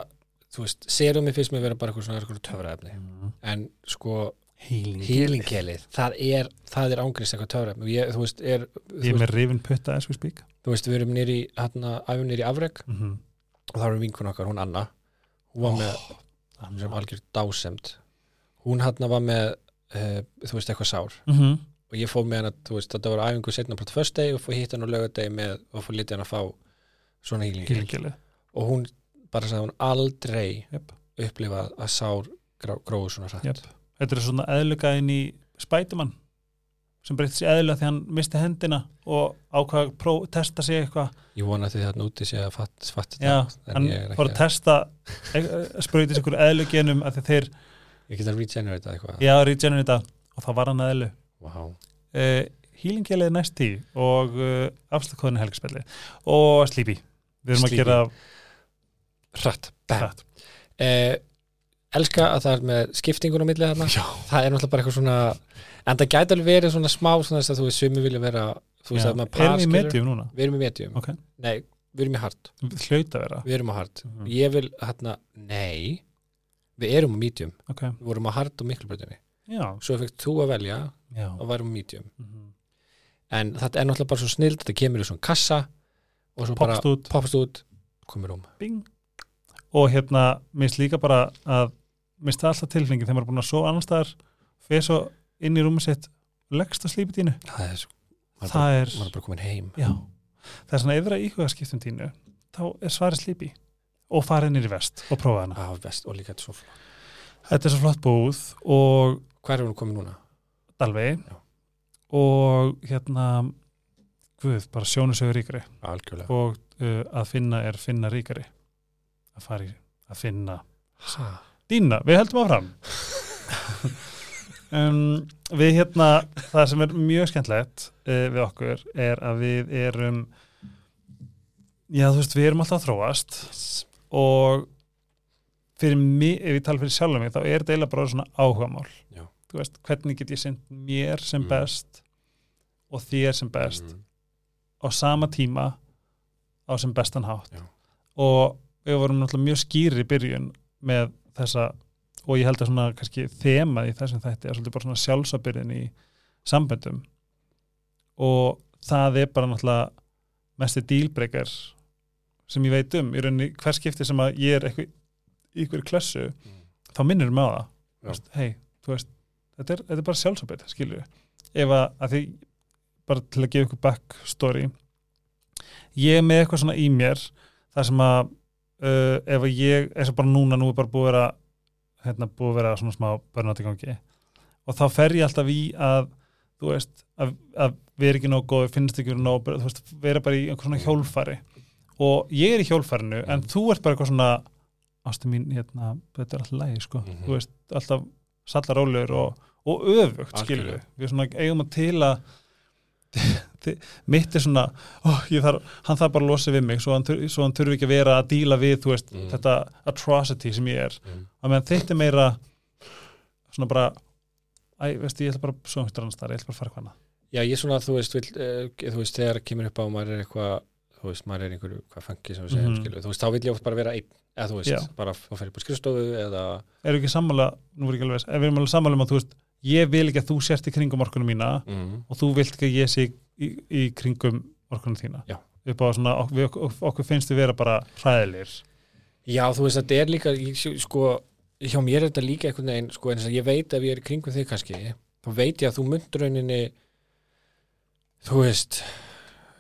Speaker 2: þú veist, serum mér fyrst með að vera bara eitthvað svona eitthvað töfraefni, en sko
Speaker 1: healing
Speaker 2: healingkelið, það er það er ángrist eitthvað töfraefni. Ég, þú veist, er
Speaker 1: ég er með rifin putta we speak
Speaker 2: þú veist, við erum nýri hérna, æfum nýri afreg
Speaker 1: mm -hmm.
Speaker 2: og þá erum vinkun okkar, hún Anna. Hún var með, sem algjör dásemt hún hérna var með uh, þú veist, eitthvað sár.
Speaker 1: Mm -hmm.
Speaker 2: og ég fór með hana, þú veist, þetta var æfingu setna bara first day og fór hitt hann á lögadegi með og fór litið hann að fá svona
Speaker 1: healingkelið
Speaker 2: og hún bara sagði að hún aldrei
Speaker 1: Jöp.
Speaker 2: upplifað að sár grá, gróðu svona hrætt
Speaker 1: Jöp. þetta er svona eðlugaðin í Spiderman sem breytti sér eðluga því hann misti hendina og ákvað að testa sig eitthvað.
Speaker 2: Ég vona að þið þarna úti sé að fatt, fatt
Speaker 1: Já, hann fór að testa spröytis ykkur eðlugenum að þeir,
Speaker 2: ég get að regenerata eitthvað.
Speaker 1: Já, regenerita og það var hann eðlu
Speaker 2: wow.
Speaker 1: uh, healinggelið er næst tí og uh, afslagkóðin helgspelli og Sleepy. Við erum
Speaker 2: Sleepy.
Speaker 1: að gera
Speaker 2: hrætt, bam.
Speaker 1: Hratt.
Speaker 2: Eh, elska að það er með skiptingun á milli þarna.
Speaker 1: Já.
Speaker 2: það er náttúrulega bara eitthvað svona en það gæti alveg verið svona smá svona þess að þú veist sumi vilja vera þú veist
Speaker 1: Já.
Speaker 2: að maður
Speaker 1: erum við í
Speaker 2: skilur-
Speaker 1: medium núna?
Speaker 2: Við erum í medium,
Speaker 1: ok,
Speaker 2: nei, við erum í hard.
Speaker 1: Hlaut að vera.
Speaker 2: Við erum á hard,
Speaker 1: Mhm.
Speaker 2: ég vil hérna, nei við erum á medium,
Speaker 1: ok,
Speaker 2: við vorum á hard og miklubröðinni
Speaker 1: já,
Speaker 2: svo fekk þú að velja
Speaker 1: já.
Speaker 2: og værum medium.
Speaker 1: Mhm.
Speaker 2: en þetta er náttúrulega bara svo snild þetta kemur í svona kassa og svo bara
Speaker 1: popst út.
Speaker 2: poppast út komur um
Speaker 1: Bing. og hérna, minnst líka bara að minnst alltaf tilfengi þegar maður er búin að svo annar staðar fyrir svo inn í rúmi sitt leggst að slípi tínu
Speaker 2: það er,
Speaker 1: það
Speaker 2: bara,
Speaker 1: er, já. Það er svona yfir að íhuga skiptum tínu þá er svarið slípi og farið nýri vest og prófa hana.
Speaker 2: Ah, best, og líka þetta er svo flott.
Speaker 1: Þetta er svo flott búð og
Speaker 2: hvað er hún komin núna?
Speaker 1: Dalvegi.
Speaker 2: Já.
Speaker 1: og hérna guð, bara sjónusögur ríkari.
Speaker 2: Algjörlega.
Speaker 1: Og uh, að finna er finna ríkari. Að fara í að finna
Speaker 2: ha.
Speaker 1: Dína, við heldum áfram um, Við hérna það sem er mjög skemmtlegt uh, við okkur er að við erum já þú veist við erum alltaf að þróast og fyrir mig, ef ég tala fyrir sjálfum mig þá er þetta eiginlega bara svona áhugamál
Speaker 2: Já.
Speaker 1: þú veist, hvernig get ég sinnt mér sem
Speaker 2: Mm.
Speaker 1: best og þér sem best
Speaker 2: mm.
Speaker 1: á sama tíma á sem bestan hátt
Speaker 2: Já.
Speaker 1: og við vorum náttúrulega mjög skýri í byrjun með þessa og ég held að svona kannski þemað í þessum þætti er svolítið bara svona sjálfsabyrðin í samböndum. Og það er bara náttúrulega mesti dílbreykar sem ég veit um. Í rauninni hver skipti sem að ég er eitthvað í ykkur klessu þá minnir á það.
Speaker 2: Já.
Speaker 1: Þú veist, hei, þú veist, þetta er, þetta er bara sjálfsabyrð skilur ef að, að því bara til að gefa ykkur backstory ég er með eitthvað svona í mér þar sem að uh, ef að ég, eins og bara núna nú er bara búið að hérna búið að vera svona smá börnátt í gangi. Og þá fer ég alltaf í að þú veist, að, að vera ekki nóg góð finnst ekki vera nóg, þú veist, vera bara í einhver svona hjólfari. Og ég er í hjólfarinu en þú ert bara eitthvað svona ástu mín, hérna, þetta er alltaf lægi sko,
Speaker 2: Mhm.
Speaker 1: þú veist, alltaf sallarólur og, og öfugt
Speaker 2: Algjörlega.
Speaker 1: við svona eigum að til að mitt er svona ó, þarf, hann þarf bara að losa við mig svo hann, svo hann þurfi ekki að vera að díla við veist,
Speaker 2: Mm.
Speaker 1: þetta atrocity sem ég er
Speaker 2: Mm.
Speaker 1: að meðan þitt er meira svona bara æ, veistu, ég ætla bara svo einhvern annan staðar, ég ætla bara að fara hvað annað
Speaker 2: Já, ég svona, þú veist, vill, uh, þú veist, þegar kemur upp á að maður er eitthvað, þú veist, maður er einhverju, hvað fangi sem við segjum, skilu, þú veist, þá vil ég oft bara vera einn, eða þú veist,
Speaker 1: Já.
Speaker 2: bara þá fer ég på skrifstofu eða,
Speaker 1: eru ekki sammála, nú er ekki alveg ef við erum alveg sammála um að þú veist, ég vil ekki að þú sért í kringum orkunum mína
Speaker 2: mm,
Speaker 1: og þú vilt ekki að ég sé í, í kringum orkunum þína? Svona, ok, við, ok, okkur finnst þið vera bara hræðilir
Speaker 2: já, þú veist, þetta er líka, sko, hjá mér er þetta líka einhvern veginn, sko, en að ég veit ef ég er í kringum þig kannski, þá veit ég að þú mynd rauninni, þú veist,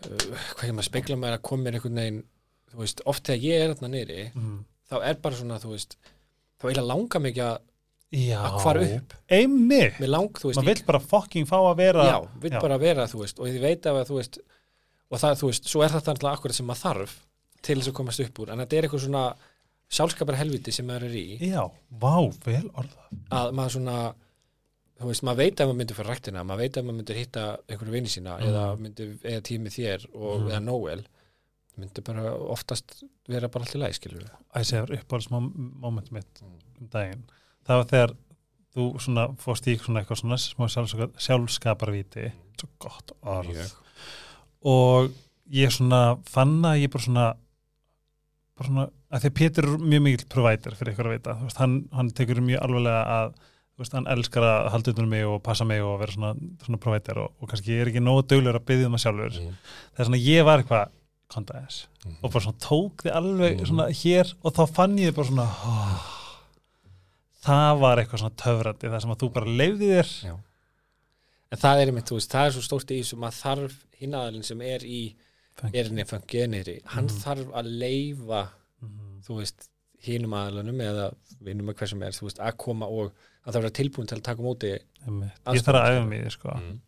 Speaker 2: uh, hvað ég maður spekla mér að koma mér einhvern veginn, þú veist, oft þegar ég er þarna niðri,
Speaker 1: mm.
Speaker 2: þá er bara svona, þú veist, þá eiginlega langar mig ekki að
Speaker 1: já,
Speaker 2: að hvar upp,
Speaker 1: einmitt, maður vill bara fucking fá að vera
Speaker 2: já, vill
Speaker 1: Já.
Speaker 2: bara vera þú veist, og ég veit af að þú veist og það, þú veist, svo er þetta alltaf akkurat sem maður þarf til þess að komast upp úr en þetta er eitthvað svona sjálfskapar helviti sem maður er í.
Speaker 1: Já, vá, vel orðað.
Speaker 2: Að maður svona þú veist, maður veit að maður myndir fyrir ræktina maður veit að maður myndir hitta einhverju vini sína
Speaker 1: Mhm.
Speaker 2: eða myndir eða tími þér og,
Speaker 1: Mhm.
Speaker 2: eða Noel. Myndir bara oftast vera bara allt í læg skilur við
Speaker 1: að ég það var þegar þú svona fórst í svona eitthvað svona smá sjálfska- sjálfskaparvíti svo gott orð
Speaker 2: Mjög.
Speaker 1: og ég svona fann að ég bara svona bara svona, að því að Pétur er mjög mikill provider fyrir ykkur að vita, þú veist, hann, hann tekur mjög alvarlega að, þú veist, hann elskar að halda utan um mig og passa mig og vera svona, svona provider og, og kannski ég er ekki nógu döglegur að byggja um það sjálfur,
Speaker 2: Mm.
Speaker 1: það er svona ég var eitthvað kontaðis
Speaker 2: Mhm.
Speaker 1: og bara svona tók þið alveg
Speaker 2: Mhm.
Speaker 1: svona hér og þá fann ég bara svona oh, það var eitthvað svona töfrandi það sem að þú bara leifði þér
Speaker 2: Já. en það er einmitt, þú veist, það er svo stórt í þessu maður þarf hinnaðalinn sem er í er henni fangið niðri hann
Speaker 1: Mhm.
Speaker 2: þarf að leifa
Speaker 1: Mhm.
Speaker 2: þú veist, hinum aðalunum eða vinnum með hver sem er, þú veist, að koma og að það vera tilbúin til að taka móti
Speaker 1: ég þarf að því, sko.
Speaker 2: mm.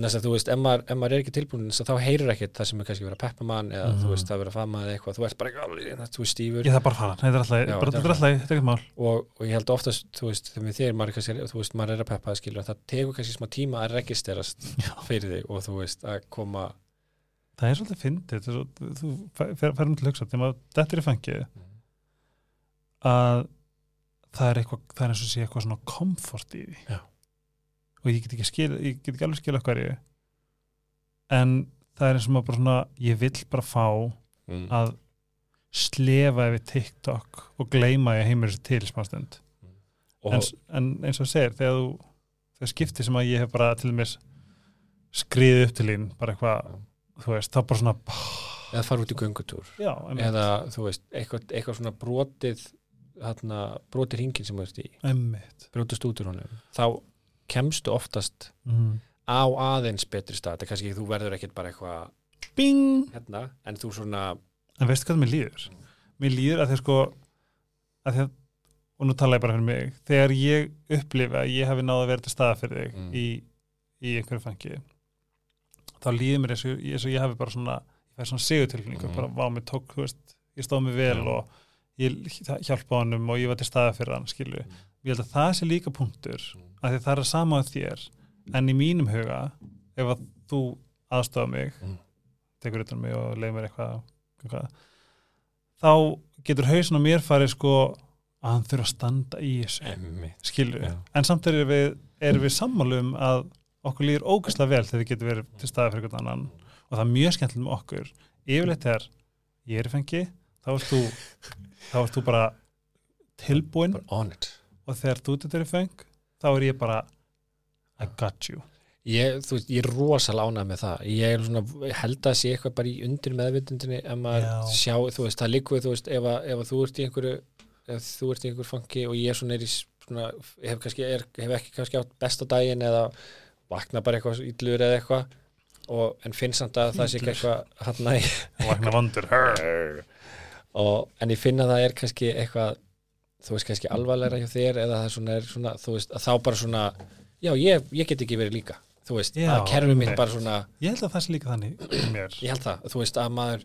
Speaker 2: Þess að þú veist, ef maður, ef maður er ekki tilbúin þá heyrir ekkert það sem er kannski verið að peppa mann eða
Speaker 1: Mhm.
Speaker 2: þú veist, það er verið að fama eða eitthvað þú ert bara ekki alveg, þú veist, stífur.
Speaker 1: Ég þarf bara fara, þetta er alltaf,
Speaker 2: Já,
Speaker 1: bara,
Speaker 2: er
Speaker 1: er alltaf, er ekkert mál.
Speaker 2: Og, og ég held oftast, þú veist, þegar þér maður er kannski, þú veist, maður er að peppa það skilur það tekur kannski smá tíma að registerast
Speaker 1: Já.
Speaker 2: fyrir þig og þú veist, að koma
Speaker 1: það er svolítið fyndið er svo- þú fer- fer- ferum til hugsa þegar maður þetta er í fangið að það er eitthvað það er og og ég get ekki skil ég get ekki alveg skil hverju. En það er eins og maður bara svona ég vill bara fá
Speaker 2: mm.
Speaker 1: að slefa yfir TikTok og gleyma ég heimur þessu til smástund.
Speaker 2: Og,
Speaker 1: en, en eins og þú segir þegar þú þegar skipti sem að ég hef bara til dæmis skriðið upp til þín bara eitthvað, þú veist, þá bara svona
Speaker 2: eða fara út í göngutúr.
Speaker 1: Já,
Speaker 2: eða þú veist, eitthvað, eitthvað svona brotið þarna, brotið ringin sem þú veist í. Brotist út úr honum. Þá kemstu oftast
Speaker 1: mm.
Speaker 2: á aðeins betri stað þetta er kannski þú verður ekkert bara eitthvað
Speaker 1: bing
Speaker 2: hérna, en þú svona
Speaker 1: en veistu hvað mér líður? mér líður að því sko að að, og nú tala ég bara fyrir mig þegar ég upplifa að ég hafi náða vera til staða fyrir þig
Speaker 2: Mm.
Speaker 1: í, í einhverju fangi þá líður mér eins og, ég hafi bara svona ég fæði svona sigurtilfinningu,
Speaker 2: Mm.
Speaker 1: bara vá mig tók veist, ég stóð mig vel og ég hjálpa honum og ég var til staða fyrir hann skilu, ég held að það sé líka punktur að því það er sama á þér en í mínum huga ef að þú aðstofa mig
Speaker 2: Mm.
Speaker 1: tekur utan um mig og leiði mér eitthvað, eitthvað þá getur hausin á mér farið sko að hann þurfa að standa í þessu skilur
Speaker 2: Já.
Speaker 1: en samt erum við, við sammálum að okkur líður ógæslega vel þegar við getum verið til staði fyrir einhvern annan. Og það er mjög skemmtilegt með okkur. Yfirleitt þegar ég er í fengi þá ert þú þá ert þú bara tilbúin
Speaker 2: bara on it.
Speaker 1: Og þegar þú þetta er feng þá er ég bara I got you.
Speaker 2: Ég, þú ég er rosalega ánægð með það. Ég er svona, held að sé eitthvað bara í undir meðvitundinni ef maður
Speaker 1: Já.
Speaker 2: sjá, þú veist, það líkuð, þú veist ef, að, ef að þú ert í einhverju ef þú ert í einhverju fangi og ég svona er í svona, hef, kannski, er, hef ekki kannski átt besta daginn eða vakna bara eitthvað íllur eða eitthvað og, en finn samt að það sé ekki eitthvað hann
Speaker 1: og vakna vondur
Speaker 2: og, en ég finn að það er kannski eitthvað þú veist kannski alvarlegra hjá þér eða það svona er svona, þú veist, að þá bara svona já, ég, ég get ekki verið líka þú veist,
Speaker 1: Já,
Speaker 2: að kerfið mitt bara svona
Speaker 1: ég held að það sé líka þannig
Speaker 2: ég held það, þú veist, að maður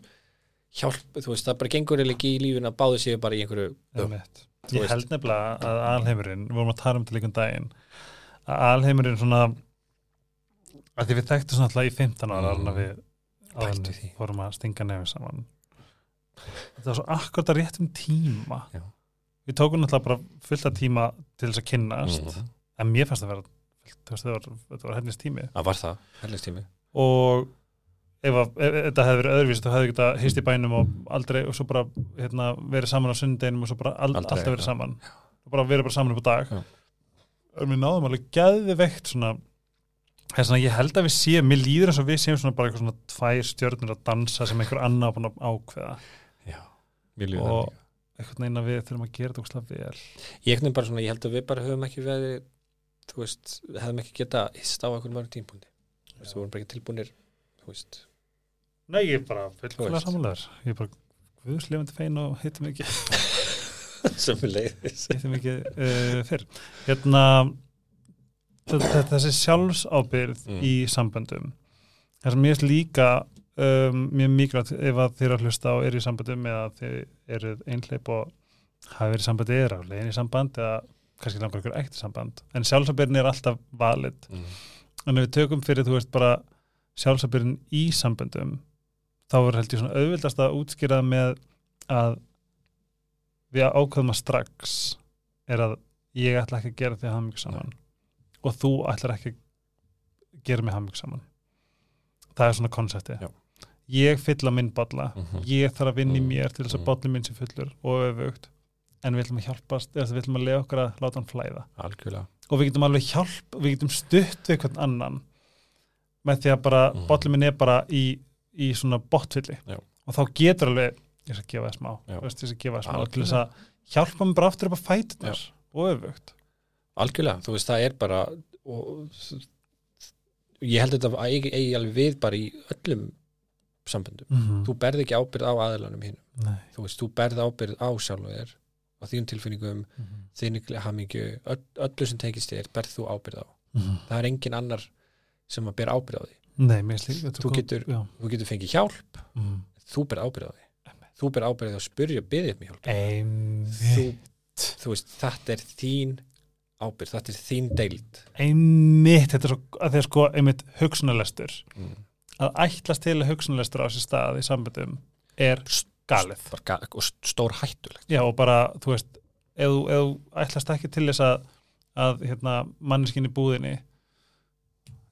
Speaker 2: hjálp, þú veist, það bara gengur ekki í lífin að báðu séu bara í einhverju
Speaker 1: ég held nefnilega að alheimurinn við vorum að tala um til líkum daginn að alheimurinn svona að því við þekktum svona alltaf í 15 ára
Speaker 2: Mm.
Speaker 1: mm. við fórum að stinga nefnir saman þetta var svo akkurat að réttum tíma.
Speaker 2: Já.
Speaker 1: við tókum náttúrulega bara fullt af tíma til þess að kynnast.
Speaker 2: Mhm.
Speaker 1: en mér fannst það vera þú veist, þetta var, var hennist tími
Speaker 2: að var það, helst tími
Speaker 1: og ef, að, þetta hefði verið öðruvísi þá hefði þetta hýst í bænum og aldrei og svo bara hérna, verið saman á sundeginum og svo bara ald,
Speaker 2: Aldrei,
Speaker 1: alltaf verið
Speaker 2: já.
Speaker 1: saman. Og bara verið bara saman upp á dag. Og við náðum alveg geði veikt svona það svona ég held að við séum, mér líður eins og við séum svona bara eitthvað svona tvær stjörnur að dansa sem einhver annar að ákveða Og- eitthvað neina við þurfum að gera þetta óslega vel.
Speaker 2: Ég svona, ég held að við bara höfum ekki verið þú veist, hefðum ekki geta hist á einhverjum mörgum tímpúndi þú veist, við vorum bara ekki tilbúinir þú veist,
Speaker 1: Nei, ég er bara
Speaker 2: veist.
Speaker 1: samanlegar ég er bara guðslefandi fein og hittum ekki.
Speaker 2: Sem við leiðis
Speaker 1: hittum ekki uh, fyrr. Hérna þetta- þessi sjálfsábyrð
Speaker 2: Mm.
Speaker 1: í samböndum. Það sem mér finnst líka um, mjög mikilvægt ef að eru að hlusta og eru í samböndum eða þið eruð einhleip og hafi verið sambandi eða á leiðin í samband eða kannski langar ykkur ekti samband. En sjálfsábyrðin er alltaf valid.
Speaker 2: Mm.
Speaker 1: en ef við tökum fyrir þú veist bara sjálfsábyrðin í samböndum þá er held ég svona auðvildast að útskýra með að við ákveðum að strax er að ég ætla ekki að gera því að hafa mjög saman og þú ætlar ekki að gera mig hafa mjög saman. Það er svona konsepti
Speaker 2: Já.
Speaker 1: Ég fylla minn bolla
Speaker 2: Mhm.
Speaker 1: ég þarf að vinna í
Speaker 2: Mhm.
Speaker 1: mér til þess að
Speaker 2: Mhm.
Speaker 1: bolli minn sé fullur og öfugt en við ætlum að hjálpast eða við ætlum að lega okkar að láta hann flæða
Speaker 2: algjörlega
Speaker 1: og við getum alveg hjálp, við getum stutt við hvern annan með því að bara mm. bollin minn er bara í, í svona botfylli
Speaker 2: Já.
Speaker 1: og þá getur alveg ég skal gefa það smá, ég skal gefa það smá til þess að hjálpa mér bara aftur upp að fætunar og öfugt
Speaker 2: algjörlega, þú veist, það er bara og ég held þetta að eigi alveg við bara í öllum samböndum.
Speaker 1: Mm.
Speaker 2: þú berð ekki ábyrð á aðlanum hinn þú veist, þú berð ábyrð á sjálfu þér á þínum tilfinningum,
Speaker 1: mm.
Speaker 2: þínum hamingju, öll, öllu sem tengist þér berð þú ábyrð á,
Speaker 1: Mm.
Speaker 2: það er engin annar sem að ber ábyrð á því.
Speaker 1: Nei, slík
Speaker 2: Þú getur- þú getur fengið hjálp,
Speaker 1: mm.
Speaker 2: þú ber ábyrð á því. Þú ber ábyrð á því að spyrja, byggðið mér hjálp.
Speaker 1: Einmitt.
Speaker 2: þú, þú veist, þetta er þín ábyrð, þetta er þín deild.
Speaker 1: Einmitt, þetta er svo að því að sko einmitt hugsunarlestur
Speaker 2: mm.
Speaker 1: Að ætlast til að hugsunarlestur á sér stað í samböndum er galið
Speaker 2: og stór hættulegt
Speaker 1: Já og bara, þú veist, ef þú, ætlast ekki til þess að, að hérna, manneskin í búðinni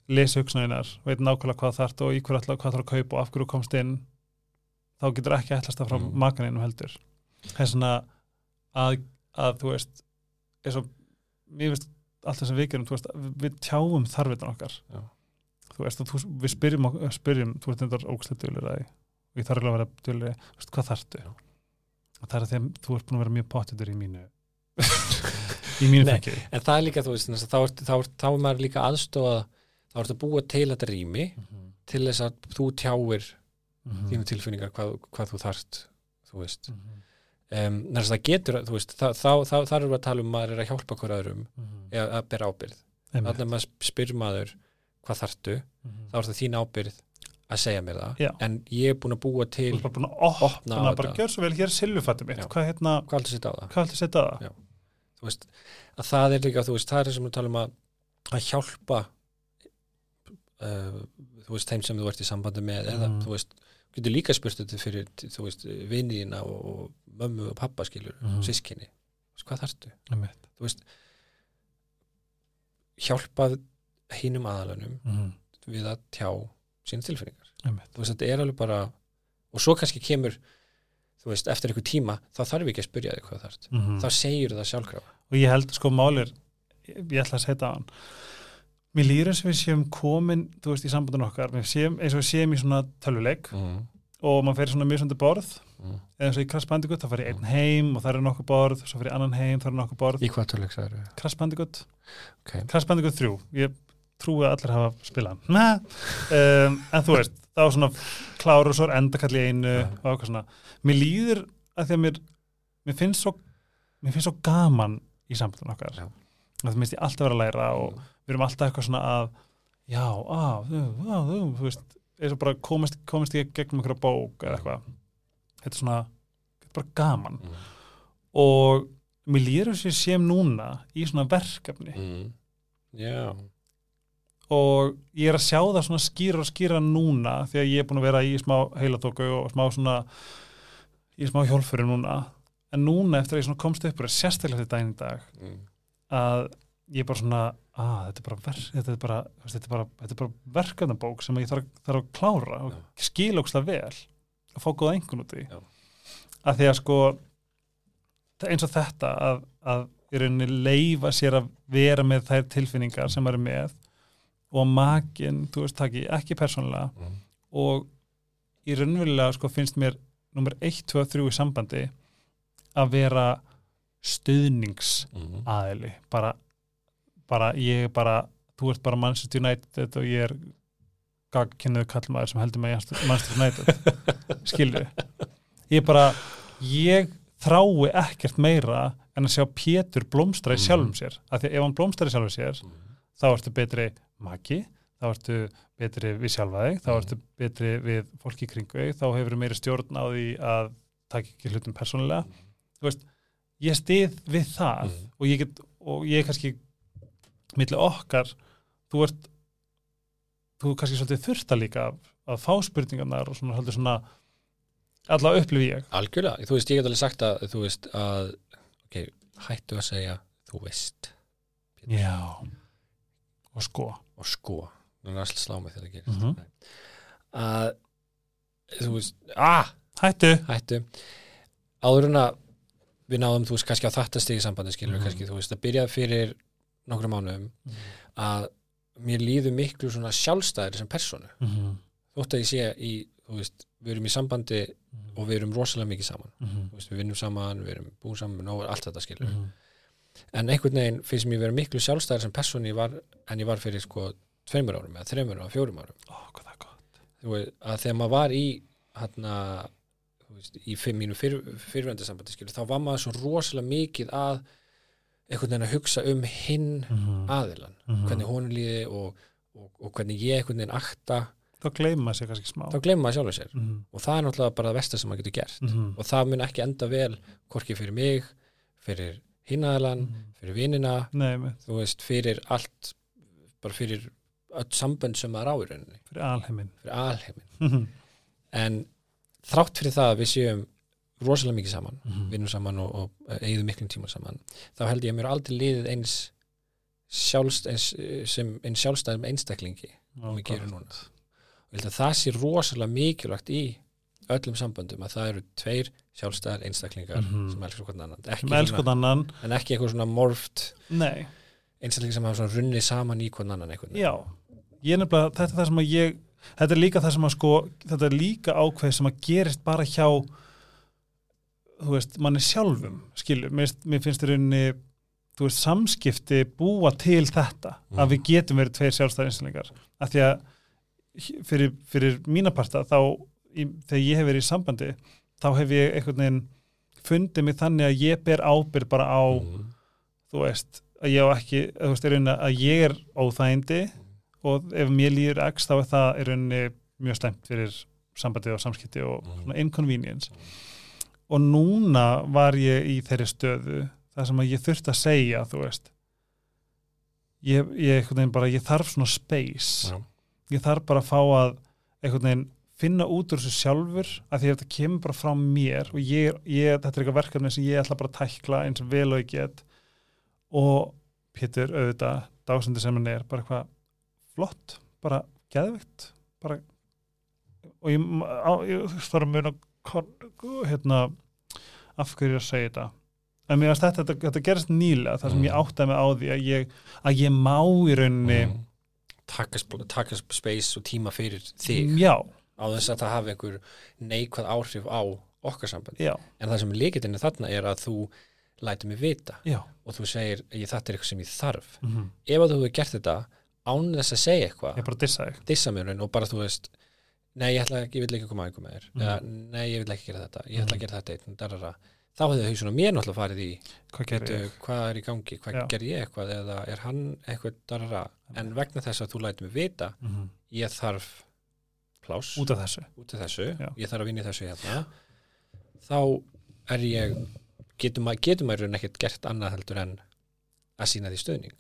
Speaker 1: lesi hugsunarinnar, veit nákvæmlega hvað þarf og í hverju ætla, hvað þarf að kaupa og af hverju komst inn þá getur ekki ætlast það frá mm. makaninu heldur það er svona að, að þú veist eins og, mér veist allt það sem við gerum, veist, við, tjáum þarfitan okkar
Speaker 2: Já.
Speaker 1: Þú veist, þú, við spyrjum, ok- spyrjum þú veist, þetta er ógstlega dölur að ég þarf alveg að vera dölur þú veist, hvað þarftu? Og það er að þú ert búin að vera mjög pottitur í mínu í mínu fengi
Speaker 2: en það er líka, þú veist, þá, er, þá, er, þá er maður líka aðstofa þá er þetta búa til þetta rými til þess að þú tjáir
Speaker 1: Mhm.
Speaker 2: þínu tilfinningar hvað, hvað þú þarft þú veist.
Speaker 1: Mhm.
Speaker 2: um, þess að það getur, þú veist, þá, þá, þá, erum við að tala um maður er að hjálpa hver öðrum
Speaker 1: Mhm.
Speaker 2: að bera ábyrð þannig að maður spyr maður hvað þarftu,
Speaker 1: Mhm.
Speaker 2: þá er það þín ábyrð að segja mér það,
Speaker 1: Já.
Speaker 2: en ég er búin að búa
Speaker 1: Þú
Speaker 2: til
Speaker 1: ert bara búin að opna,
Speaker 2: Opna á
Speaker 1: opna bara gjör svo vel, hér er silfurfættum mitt hvað hérna,
Speaker 2: hvað heldur sitt á það
Speaker 1: hvað að setja það?
Speaker 2: Já. þú veist, að það er líka, þú veist, það er sem við talum að, að hjálpa uh, þú veist, þeim sem þú ert í sambandi með eða,
Speaker 1: Mhm.
Speaker 2: þú veist, getur líka spurt þetta fyrir, þú veist, viniðina og, og mömmu og pappa skilur,
Speaker 1: Mhm.
Speaker 2: sískinni þú hvað?
Speaker 1: Einmitt.
Speaker 2: Þú veist hjálpað hinum aðalunum
Speaker 1: Mhm.
Speaker 2: við að tjá sín tilfinningar þú veist, þetta er alveg bara og svo kannski kemur þú veist, eftir einhver tíma þá þarf ekki að spyrja þig hvað þarft
Speaker 1: Mhm.
Speaker 2: þá segir það sjálfkrafa
Speaker 1: og ég held sko málir ég, ég ætla að setja á hann mér líður eins og við séum komin þú veist í sambandun okkar, séum, eins og við séum í svona tölvuleik
Speaker 2: mm.
Speaker 1: og maður fer í svona mjög svona borð
Speaker 2: Mm.
Speaker 1: eða eins og í Crash Bandicoot, þá fer ég einn heim og það eru nokkuð borð, svo fer ég annan heim, það eru nokkuð borð
Speaker 2: Í hvað töluleik það eru?
Speaker 1: Crash Bandicoot,
Speaker 2: Ok.
Speaker 1: Crash Bandicoot 3 ég trúi að allir hafa spilað um, en þú veist var svona kláru og svo er endakall í einu og eitthvað svona mér líður að því að mér, mér finnst svo mér finnst svo gaman í sambandun okkar
Speaker 2: Já.
Speaker 1: að það minnst ég alltaf vera að læra og við erum alltaf eitthvað svona að já, að, þú, að, þú, þú veist eins og bara komist, komist ég gegnum einhverja bók eða eitthvað þetta er svona, þetta er bara gaman
Speaker 2: Mm.
Speaker 1: og mér líður þess að ég séum núna í svona verkefni
Speaker 2: Mm. Já.
Speaker 1: Og ég er að sjá það svona skýra og skýra núna því að ég er búin að vera í smá heilatóku og smá svona í smá hjólfuri núna en núna eftir að ég komst upp úr sérstaklega þetta í dag
Speaker 2: Mm.
Speaker 1: að ég er bara svona að þetta er bara, ver, þetta er bara, þetta er bara, þetta er bara verkefnabók sem ég þarf, þarf að klára og ókslega vel og fá góða einhvern út í
Speaker 2: Já.
Speaker 1: að því að sko er eins og þetta að, að í rauninni leifa sér að vera með þær tilfinningar sem maður er með og makinn, þú veist, taki ekki persónulega
Speaker 2: Mm.
Speaker 1: og í raunverulega sko finnst mér nummer 1, 2 og 3 í sambandi að vera stuðnings
Speaker 2: Mm.
Speaker 1: bara, bara ég bara þú ert bara Manchester United og ég er gagkinnuðu kallmaður sem heldur með Manchester United skilju ég bara, ég þrái ekkert meira en að sjá Pétur blómstra í
Speaker 2: Mhm.
Speaker 1: sjálfum sér af því að ef hann blómstrar í sjálfum sér
Speaker 2: Mm.
Speaker 1: þá ertu betri maki þá ertu betri við sjálfa þig þá
Speaker 2: Mhm.
Speaker 1: ertu betri við fólki kringu þá hefur meiri stjórn á því að taka ekki hlutum persónulega. Þú veist, ég stið við það
Speaker 2: Mhm.
Speaker 1: og ég get, og ég er kannski milli okkar þú ert þú er kannski svolítið þurfta líka að, að fá spurningarnar og svona, svolítið svona allavega upplifi ég.
Speaker 2: Algjörlega, þú veist, ég get alveg sagt að þú veist að, ok, hættu að segja þú veist
Speaker 1: já. Og sko
Speaker 2: og sko, nú er alls slá mig þegar það gerist
Speaker 1: Mhm.
Speaker 2: að þú veist, ah,
Speaker 1: hættu
Speaker 2: hættu áður en að við náðum, þú veist, kannski á þetta stigi sambandi skilur
Speaker 1: Mhm.
Speaker 2: við kannski, þú veist, að byrja fyrir nokkrum mánuðum að mér líður miklu svona sjálfstæðir sem personu,
Speaker 1: Mhm.
Speaker 2: þótt að ég sé í, þú veist, við erum í sambandi og við erum rosalega mikið saman
Speaker 1: Mhm.
Speaker 2: þú veist, við vinnum saman, við erum búin saman nóg, allt þetta skilur,
Speaker 1: Mhm.
Speaker 2: En einhvern veginn finnst mér vera miklu sjálfstæðir sem personu ég var, en ég var fyrir sko tveimur árum eða þreimur árum, fjórum árum
Speaker 1: ó, hvað það er gott
Speaker 2: veist, að þegar maður var í hérna í mínu fyr, fyrrvendu sambandi skilur, þá var maður svo rosalega mikið að einhvern veginn að hugsa um hinn
Speaker 1: Mhm.
Speaker 2: aðilan,
Speaker 1: Mhm.
Speaker 2: hvernig honum líði og, og, og hvernig ég einhvern veginn akta
Speaker 1: þá gleyma sér kannski smá
Speaker 2: þá glemma maður sjálfur sér
Speaker 1: Mhm.
Speaker 2: og það er náttúrulega bara það versta sem maður getur gert
Speaker 1: Mhm.
Speaker 2: og það mun ekki enda vel hvorki fyrir mig, fyrir hinn aðilan,
Speaker 1: Mhm.
Speaker 2: fyrir
Speaker 1: með,
Speaker 2: þú veist, fyrir allt bara fyrir öll sambönd sem maður á í rauninni,
Speaker 1: fyrir alheimin
Speaker 2: fyrir alheimin
Speaker 1: Mhm.
Speaker 2: en þrátt fyrir það að við séum rosalega mikið saman,
Speaker 1: Mhm.
Speaker 2: vinnum saman og, og eigðum miklum tíma saman þá held ég að mér er aldrei liðið eins sjálfst, eins, sem eins sjálfstæðum einstaklingi
Speaker 1: Ó,
Speaker 2: við gerum núna. og ég held að það sé rosalega mikilvægt í öllum samböndum að það eru tveir sjálfstæðar einstaklingar
Speaker 1: Mhm.
Speaker 2: sem elskar hvern annan ekki svona,
Speaker 1: annan
Speaker 2: en ekki eitthvað svona morft
Speaker 1: nei,
Speaker 2: einstaklingar sem hafa runnið saman í hvern annan veginn.
Speaker 1: já ég nefnilega, þetta er það sem að ég þetta er líka það sem að sko þetta er líka ákveð sem að gerist bara hjá þú veist, manni sjálfum skilur, mér, mér finnst í rauninni þú veist, samskipti búa til þetta,
Speaker 2: Mm.
Speaker 1: að við getum verið tveir sjálfstæðar einstaklingar, af því að fyrir, fyrir mína parta þá, í, þegar ég hef verið í sambandi þá hef ég einhvern veginn fundið mig þannig að ég ber ábyrð bara á
Speaker 2: Mhm.
Speaker 1: þú veist, að ég á ekki þú veist, í rauninni að ég er óþægindi og ef mér líður x þá er það í rauninni mjög stæmt fyrir sambandi og samskipti og
Speaker 2: Mhm.
Speaker 1: svona inconvenience og núna var ég í þeirri stöðu þar sem að ég þurfti að segja þú veist ég, ég, einhvern veginn bara, ég þarf svona space
Speaker 2: Já.
Speaker 1: ég þarf bara að fá að einhvern veginn finna út úr þessu sjálfur að því að þetta kemur bara frá mér og ég, ég, þetta er eitthvað verkefni sem ég ætla bara að tækla eins og vel og ég get og Pétur auðvitað dásandi sem hann er bara eitthvað flott, bara geðvikt bara og ég, á, ég þarf að muna hérna af hverju ég að segja þetta en mér varst þetta, þetta, þetta gerist nýlega þar sem
Speaker 2: Mm.
Speaker 1: ég áttaði mig á því að ég, að ég má í rauninni
Speaker 2: mm. taka space og tíma fyrir þig
Speaker 1: já,
Speaker 2: á þess að það hafi einhver neikvæð áhrif á okkar samband
Speaker 1: já,
Speaker 2: en það sem líkitinni þarna er að þú lætur mig vita
Speaker 1: já.
Speaker 2: og þú segir ég þetta er eitthvað sem ég þarf.
Speaker 1: Mm
Speaker 2: ef að þú hefur gert þetta án þess að segja eitthvað
Speaker 1: ég bara dissa þig.
Speaker 2: dissa mér og bara þú veist nei ég, ætla, ekki- ég vil ekki koma að einhver með þér
Speaker 1: Mhm.
Speaker 2: eða nei ég vil ekki gera þetta, ég ætla
Speaker 1: Mhm.
Speaker 2: að gera þetta einn, darara. þá hefði hausun á mér náttúrulega farið í
Speaker 1: hvað
Speaker 2: veitu, hvað er í gangi, hvað
Speaker 1: Já.
Speaker 2: ger ég eitthvað? Eða er hann eitthvað darara en vegna þess að þú lætur mig vita
Speaker 1: Mm
Speaker 2: ég þarf pláss.
Speaker 1: Út af þessu.
Speaker 2: Út af þessu, ég þarf að vinna í þessu hérna. Þá er ég getur maður getur maður í raun ekkert gert annað heldur en að sína því stöðning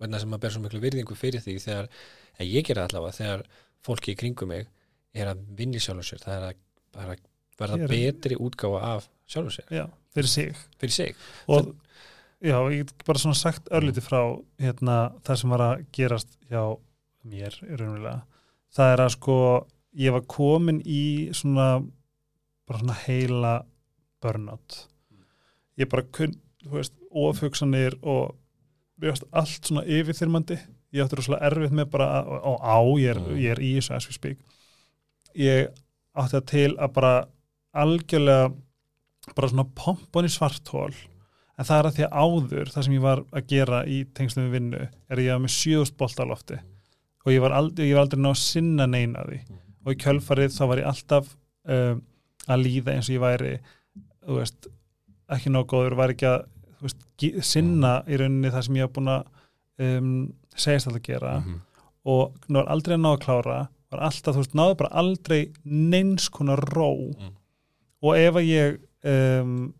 Speaker 2: vegna sem maður ber svo miklu virðingu fyrir því þegar, að ég gera allavega þegar fólki í kringum mig er að vinna í sjálfum sér, það er að, er að verða
Speaker 1: Gera.
Speaker 2: betri útgáfa af sjálfum sér,
Speaker 1: já, fyrir sig.
Speaker 2: Fyrir sig.
Speaker 1: Og já, ég get bara svona sagt örlítið frá hérna, það sem var að gerast hjá mér raunverulega það er að sko ég var komin í svona bara svona heila burnout. Ég bara kunn, þú veist, ofhugsanir og mér varst allt svona yfirþyrmandi. Ég átti rosalega erfitt með bara að- og á, ég er,
Speaker 2: Mm.
Speaker 1: ég er í þessu as we speak. Ég átti það til að bara algjörlega bara svona pompon í svarthól en það er að því að áður það sem ég var að gera í tengslum við vinnu er að ég var með sjöðust boltalofti og ég var aldrei, ég var aldrei ná að sinna neina því og í kjölfarið þá var ég alltaf um, að líða eins og ég væri þú veist, ekki nóg góður var ekki að veist, sinna í rauninni það sem ég var búin að um, segist alltaf að gera
Speaker 2: Mhm.
Speaker 1: og nú var aldrei að ná að klára var alltaf, þú veist, náðu bara aldrei neins konar ró
Speaker 2: Mm.
Speaker 1: og ef að ég um,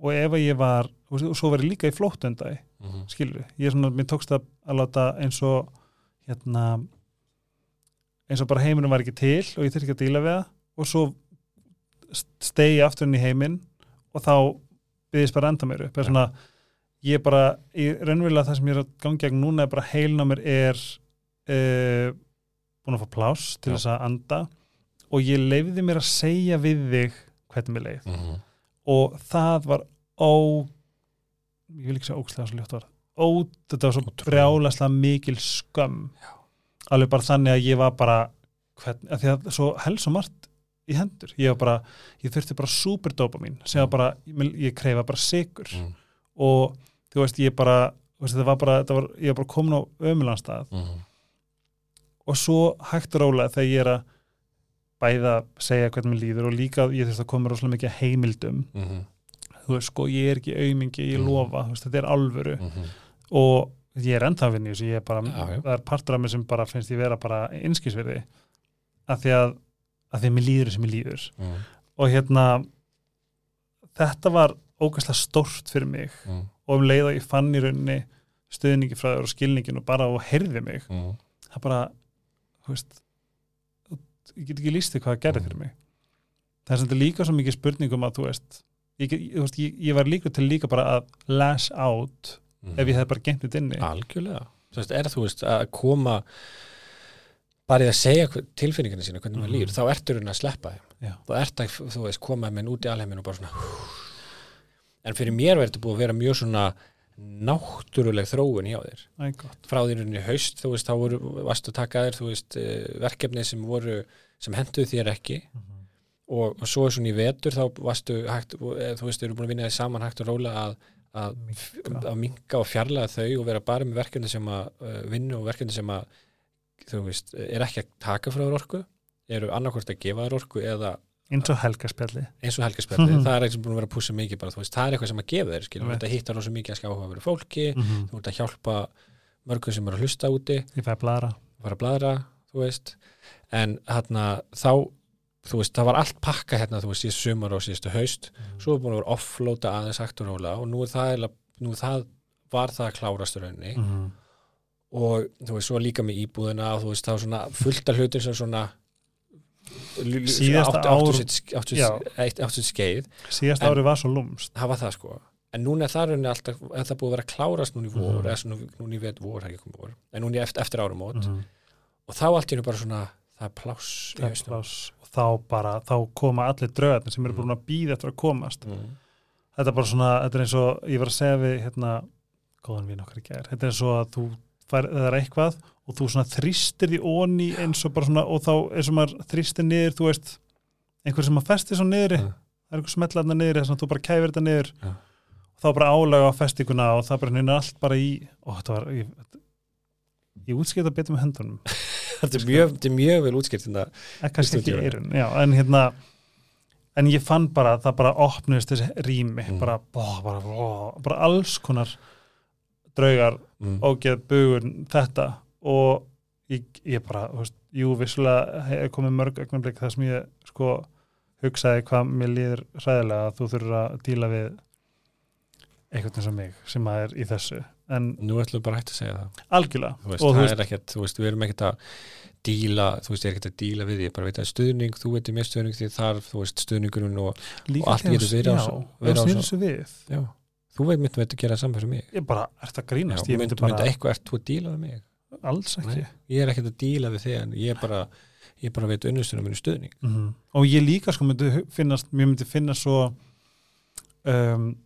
Speaker 1: og ef að ég var og svo var ég líka í flóttundæ
Speaker 2: Mhm.
Speaker 1: skilur, ég er svona, mér tókst að að láta eins og hérna eins og bara heiminum var ekki til og ég þurfti ekki að díla við það og svo stegi aftur inn í heiminn og þá byggðist bara enda mér upp. Svona, ég bara í raunverulega það sem ég er að gangi gegn núna er bara heilin á mér er uh, búin að fá pláss til þess að anda og ég leifði mér að segja við þig hvernig mér leið.
Speaker 2: Mhm.
Speaker 1: og það var ó ég vil ekki segja ógstlega svo ljótt var ó, þetta var svo brjálaslega mikil
Speaker 2: Já.
Speaker 1: alveg bara þannig að ég var bara hvern, að því að svo hels og margt í hendur, ég var bara ég þurfti bara superdopamin, sem var
Speaker 2: Mm.
Speaker 1: bara ég, kreifa bara sigur
Speaker 2: Mhm.
Speaker 1: og þú veist, ég bara veist, þetta var bara, þetta var, ég var bara komin á ömulanstað
Speaker 2: Mhm.
Speaker 1: og svo hægt og rólega þegar ég er að bæða segja hvernig mér líður og líka ég þurfti að koma rosalega mikið heimildum
Speaker 2: Mhm.
Speaker 1: þú veist, sko, ég er ekki aumingi, ég
Speaker 2: Mhm.
Speaker 1: lofa, veist, þetta er alvöru
Speaker 2: Mhm.
Speaker 1: Og ég er ennþá að vinna í þessu, ég er bara,
Speaker 2: Já, já.
Speaker 1: það er partur af mér sem bara finnst ég vera bara einskisverði af því að, af því að mér líður sem mér líður
Speaker 2: Mhm.
Speaker 1: og hérna þetta var ógæslega stórt fyrir mig
Speaker 2: Mhm.
Speaker 1: og um leið að ég fann í rauninni stuðningi frá þér og skilningin og bara og heyrði mig,
Speaker 2: Mhm.
Speaker 1: það bara þú veist ég get ekki líst því hvað það gerði fyrir mig það er sem líka svo mikið spurningum að þú veist ég, get- ég, ég var líka til líka bara að lash out
Speaker 2: Mhm.
Speaker 1: ef ég hefði bara gemt þetta inni
Speaker 2: algjörlega þú veist, er þú veist að koma bara í að segja tilfinningina sína hvernig maður
Speaker 1: Mhm.
Speaker 2: líður, þá ertu raun að sleppa þeim
Speaker 1: Já.
Speaker 2: þú ert að, þú veist, koma með út í alheimin og bara svona en fyrir mér verður þetta búið að vera mjög svona náttúruleg þróun hjá þér frá í haust, þú veist, þá voru, varstu að taka þér, þú veist, eh, verkefni sem voru, sem henduð þér ekki og, og svo er svona í vetur þá varstu hægt, eh, þú veist, eru búin að vinna því saman hægt og róla að að, að minka og fjarlæga þau og vera bara með verkefni sem að uh, vinna og verkefni sem að þú veist, er ekki að taka frá þér orku eru annarkvort að gefa þér orku eða
Speaker 1: eins og helgaspjalli
Speaker 2: eins og helgaspjalli,
Speaker 1: Mhm.
Speaker 2: það er eitthvað sem búin að vera að pússa mikið bara, þú veist, það er eitthvað sem að gefa þér skilur,
Speaker 1: Einmitt.
Speaker 2: þetta hittar rosa mikið að skáfa að vera fólki
Speaker 1: mm
Speaker 2: þú ert að hjálpa mörgum sem eru að hlusta úti.
Speaker 1: Ég fæ að blara.
Speaker 2: Að þú veist. En hérna þá þú veist, það var allt pakka hérna, þú veist, síðust sumar og síðustu haust, svo er búin að vera offlóta aðeins hægt og nú er það, nú það var það að klárast rauninni.
Speaker 1: Mm.
Speaker 2: og þú veist, svo líka með íbúðina og þú veist, það var svona fullt af hlutum sem svona
Speaker 1: Síðasta
Speaker 2: áttu- sitt- skeið.
Speaker 1: Síðast
Speaker 2: En-
Speaker 1: árið var svo lúmst
Speaker 2: það var það sko. En núna er það rauninni alltaf, er það búið að vera að klárast núna í vor,
Speaker 1: Mhm.
Speaker 2: eða svona núna í vet vor, það er ekki komið vor, en núna í eftir, eftir árumót
Speaker 1: mm.
Speaker 2: og þá allt hennu bara svona það er pláss
Speaker 1: þá bara, þá koma allir draugarnir sem eru
Speaker 2: Mm.
Speaker 1: búin að býða eftir að komast
Speaker 2: mm.
Speaker 1: þetta er bara svona, þetta er eins og ég var að segja við hérna, góðan vinn okkar í gær þetta er eins og að þú fær, það er eitthvað og þú svona þrýstir því onni eins og bara svona, og þá eins og maður þrýstir niður, þú veist einhver sem að festi svo niðri,
Speaker 2: Ja.
Speaker 1: það er einhver smetlaðna niðri þess að þú bara kæfir þetta niður
Speaker 2: Ja.
Speaker 1: og þá bara álega á festinguna og það bara nynir allt bara í og þetta var ég, ég útskipta betur með hendunum
Speaker 2: þetta er mjög, mjög vel útskipt
Speaker 1: ekki
Speaker 2: stúdíóinu.
Speaker 1: eirun já, en hérna en ég fann bara að það bara opnust þessi rými
Speaker 2: Mm.
Speaker 1: bara, bó, bara, bó, bara alls konar draugar,
Speaker 2: mm.
Speaker 1: ógeð, bugun þetta og ég, ég bara, þú veist, jú, vissulega hefur komið mörg augnablik þar sem ég sko hugsaði hvað mér líður hræðilega að þú þurfur að díla við einhvern eins og mig sem að er í þessu en
Speaker 2: nú ætlum við bara hægt að segja það.
Speaker 1: Algjörlega.
Speaker 2: Þú veist,
Speaker 1: og
Speaker 2: það
Speaker 1: veist,
Speaker 2: er ekkert, þú veist, við erum ekkert að díla, þú veist, ég er ekkert að díla við því ég bara veit að stuðning, þú veitir mér stuðning því þarf, þú veist, stuðningurinn og
Speaker 1: líka
Speaker 2: og allt
Speaker 1: þegar
Speaker 2: getur verið á
Speaker 1: já,
Speaker 2: svo-
Speaker 1: snýr
Speaker 2: svo-
Speaker 1: þessu við.
Speaker 2: Já, þú veit myndum að gera saman fyrir mig.
Speaker 1: Ég bara, ert að
Speaker 2: já,
Speaker 1: grínast, ég myndi
Speaker 2: myndum myndi eitthvað ert þú að díla við mig?
Speaker 1: Alls ekki.
Speaker 2: Nei, ég er ekkert að díla við þig en ég er bara, ég bara veit unnustunum minni stuðning.
Speaker 1: Mhm. og ég líka sko myndi finnast, myndi finnast svo um,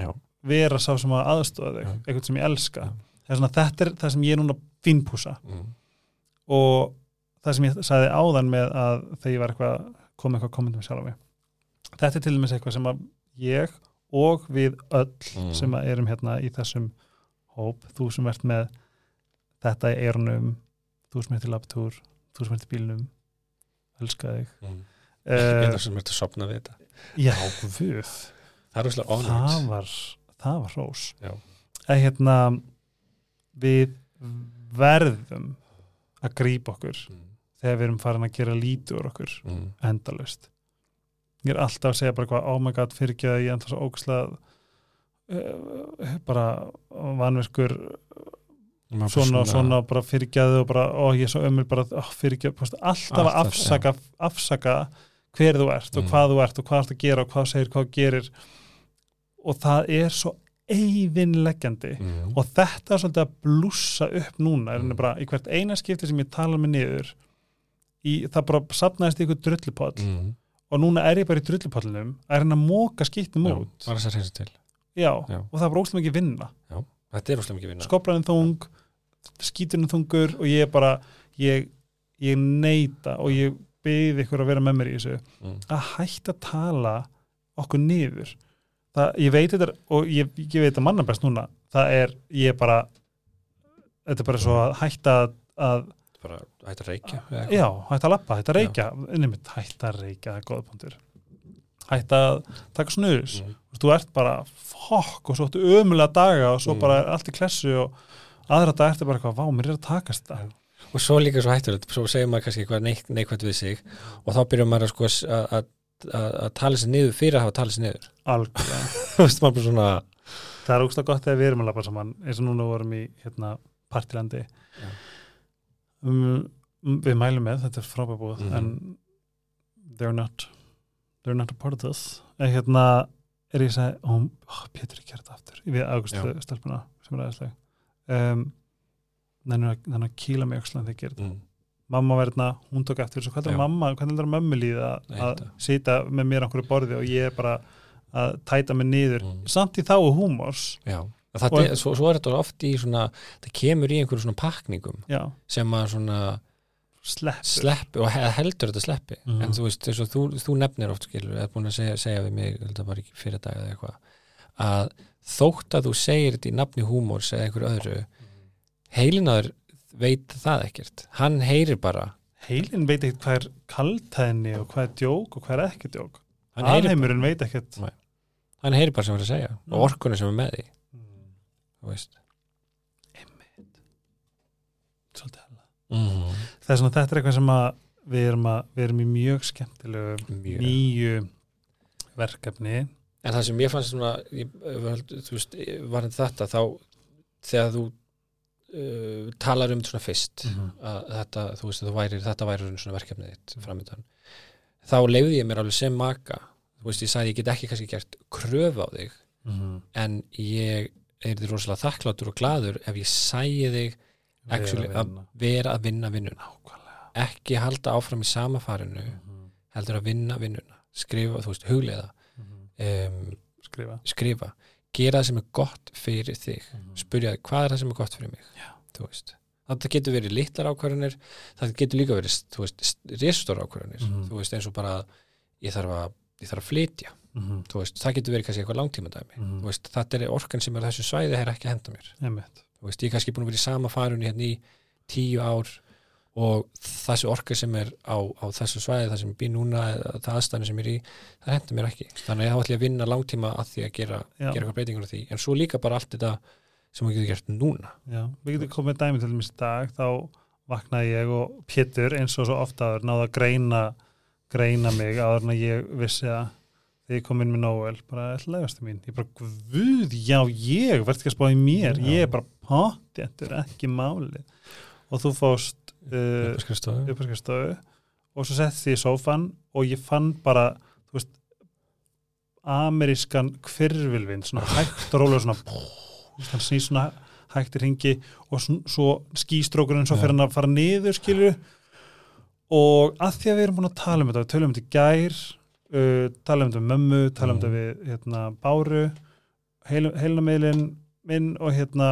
Speaker 2: já,
Speaker 1: vera sá sem að aðstofa þig eitthvað sem ég elska. Er svona, þetta er það sem ég er núna fínpúsa
Speaker 2: mm.
Speaker 1: og það sem ég sagði áðan með að þegar ég var eitthvað kom eitthvað kommentum sjálf á mig. Þetta er til dæmis eitthvað sem að ég og við öll
Speaker 2: Mm.
Speaker 1: sem að erum hérna í þessum hóp, þú sem ert með þetta í eirunum þú sem ert í labtúr, þú sem ert í bílnum elska þig.
Speaker 2: Mm.
Speaker 1: uh,
Speaker 2: Þetta sem ert að sopna við þetta.
Speaker 1: Já, guð
Speaker 2: það
Speaker 1: það var, það var rós að hérna við verðum að grípa okkur
Speaker 2: mm.
Speaker 1: þegar við erum farin að gera lítið úr okkur
Speaker 2: mm.
Speaker 1: endalust ég er alltaf að segja bara hvað oh my god fyrirgjöða ég alltaf svo ógæslega uh, bara vanverkur
Speaker 2: Maður
Speaker 1: svona og svona bara fyrirgjöðu og bara ó ég er svo ömur bara oh, fyrirgjöðu alltaf að afsaka, afsaka hver þú ert og
Speaker 2: Mm.
Speaker 1: hvað þú ert og hvað ert að gera og hvað segir hvað gerir og það er svo eifinleggjandi
Speaker 2: mm.
Speaker 1: og þetta er svolítið að blússa upp núna er
Speaker 2: Mm.
Speaker 1: mm. bara í hvert eina skipti sem ég tala mig niður í, það bara sapnaðist í ykkur drullupoll
Speaker 2: mm.
Speaker 1: og núna er ég bara í drullupollinum að reyna að móka skýttum
Speaker 2: Já,
Speaker 1: út já,
Speaker 2: Já.
Speaker 1: og það er bara óslega mikið vinna
Speaker 2: þetta er úrslega mikið vinna
Speaker 1: skoplarinn þung, skíturinn þungur og ég bara ég, ég neita og ég byði ykkur að vera með mér í þessu
Speaker 2: mm.
Speaker 1: að hætta að tala okkur niður það, ég veit þetta og ég, ég veit að manna best núna það er, ég er bara þetta er bara svo að hætta að, að
Speaker 2: bara hægt að reykja eitthvað.
Speaker 1: já, hætta að lappa, hætta að reykja nefnir, hætta að reykja, það er góða punktur hætta að taka snus
Speaker 2: mm.
Speaker 1: þú ert bara fokk og svo ömulega daga og svo
Speaker 2: Mm.
Speaker 1: bara allt í klessu og aðra dag ertu bara eitthvað, vá, mér er að takast þetta
Speaker 2: og svo líka svo hættur svo segir maður kannski eitthvað neik, neikvæmt við sig og þá byrjar maður að sko að- að að- að tala sér niður fyrir að hafa talað sér niður.
Speaker 1: Algjörlega.
Speaker 2: Svona
Speaker 1: það er ógst gott þegar við erum að lappa saman eins og núna vorum í hérna, partilandi um, um, við mælum með, þetta er frábæð búið
Speaker 2: Mhm.
Speaker 1: en they're not they're not a part of this. En hérna er ég að segja ó, Pétur, gerði þetta aftur við augustu stelpuna sem er aðeinsleg um, þannig að, að kýla mig aukslan þegar ég gerði
Speaker 2: mm.
Speaker 1: mamma verðna, hún tók eftir þessu, hvað er mamma, hvernig er mömmu líða
Speaker 2: Nei,
Speaker 1: að sita með mér á einhverju borði og ég er bara að tæta mig niður,
Speaker 2: Mm.
Speaker 1: samt í þá húmors.
Speaker 2: Það
Speaker 1: Og-
Speaker 2: er, svo, svo er þetta oft í svona það kemur í einhverju svona pakningum
Speaker 1: já,
Speaker 2: sem maður svona
Speaker 1: sleppur.
Speaker 2: sleppi og he- heldur þetta sleppi.
Speaker 1: Mhm.
Speaker 2: en þú veist, þú, þú nefnir oft skilur, eða búin að segja, segja við mig þetta var ekki fyrir dag eða eitthvað að þótt að þú segir þetta í nafni húmórs eða einhverju öðru heilinaður veit það ekkert. Hann heyrir bara.
Speaker 1: Heilin veit ekkert hvað er kaltæðinni og hvað er djók og hvað er ekki djók. Alheimurinn veit ekkert.
Speaker 2: Nei. hann heyrir bara sem hann er að segja
Speaker 1: Mm.
Speaker 2: og orkunni sem er með því.
Speaker 1: Mm,
Speaker 2: þú veist.
Speaker 1: Svolítið hella.
Speaker 2: Mm.
Speaker 1: það er svona, þetta er eitthvað sem að við erum, að, við erum í mjög skemmtilegu
Speaker 2: Mjög.
Speaker 1: nýju verkefni.
Speaker 2: En það sem ég fannst svona ég, þú veist, var þetta þá þegar þú uh, talar um svona fyrst
Speaker 1: Mhm.
Speaker 2: að þetta, þú veist, væri, þetta væri svona verkefnið þitt framöndan þá leiði ég mér alveg sem maka. Þú veist, ég sagði, ég get ekki kannski gert kröfu á þig en ég er því rosalega þakklátur og gladur ef ég sæði þig actually,
Speaker 1: Vera að
Speaker 2: vera að vinna vinnuna. Ekki halda áfram í sama farinu
Speaker 1: Mhm.
Speaker 2: heldur að vinna vinnuna. Skrifa, þú veist, hugleiða. Um,
Speaker 1: skrifa.
Speaker 2: skrifa, gera það sem er gott fyrir þig,
Speaker 1: Mhm.
Speaker 2: spurja þig, hvað er það sem er gott fyrir mig, það getur verið litlar ákvarðanir það getur líka verið, risastóra ákvarðanir,
Speaker 1: Mhm.
Speaker 2: þú veist, eins og bara ég þarf að, ég þarf að flytja.
Speaker 1: Mhm.
Speaker 2: þú veist, það getur verið kannski eitthvað langtíma dæmi
Speaker 1: Mhm.
Speaker 2: veist, þetta er orkan sem er þessu svæði er ekki að henda mér. Veist, ég er kannski búin að vera í sama farunni hérna í tíu ár og þessi orka sem er á, á þessu svæði, það sem býr núna það aðstæðan sem er í, það hendur mér ekki. Þannig að ég þá ætlum ég að vinna langtíma að því að gera, gera eitthvað breytingur á því, en svo líka bara allt þetta sem þú getur gert núna.
Speaker 1: Já, við getum komið dæmi til í dag þá vaknaði ég og Pétur eins og svo ofta áður náða að greina greina mig áður en að ég vissi að þegar ég kom inn með Nóel bara ætlaðastu mín, ég bara guð, já ég, verð ekki að spá í mér.
Speaker 2: Já.
Speaker 1: ég er bara potjentur, ekki máli og þú fóst uh,
Speaker 2: Uppaskrifstofu.
Speaker 1: uppaskrifstofu og svo sett því í sófan og ég fann bara, veist amerískan kvirvilvin svona hægt og rólega svona snýr svona hægt í ringi og sn- svo skýstrókurinn svo fyrir hann að fara niður skilju og að því að við erum búin að tala um þetta við tölum um þetta gær uh, tala um þetta við mömmu, tala um
Speaker 2: Mm.
Speaker 1: þetta við hérna, Báru heilnameilin minn og hérna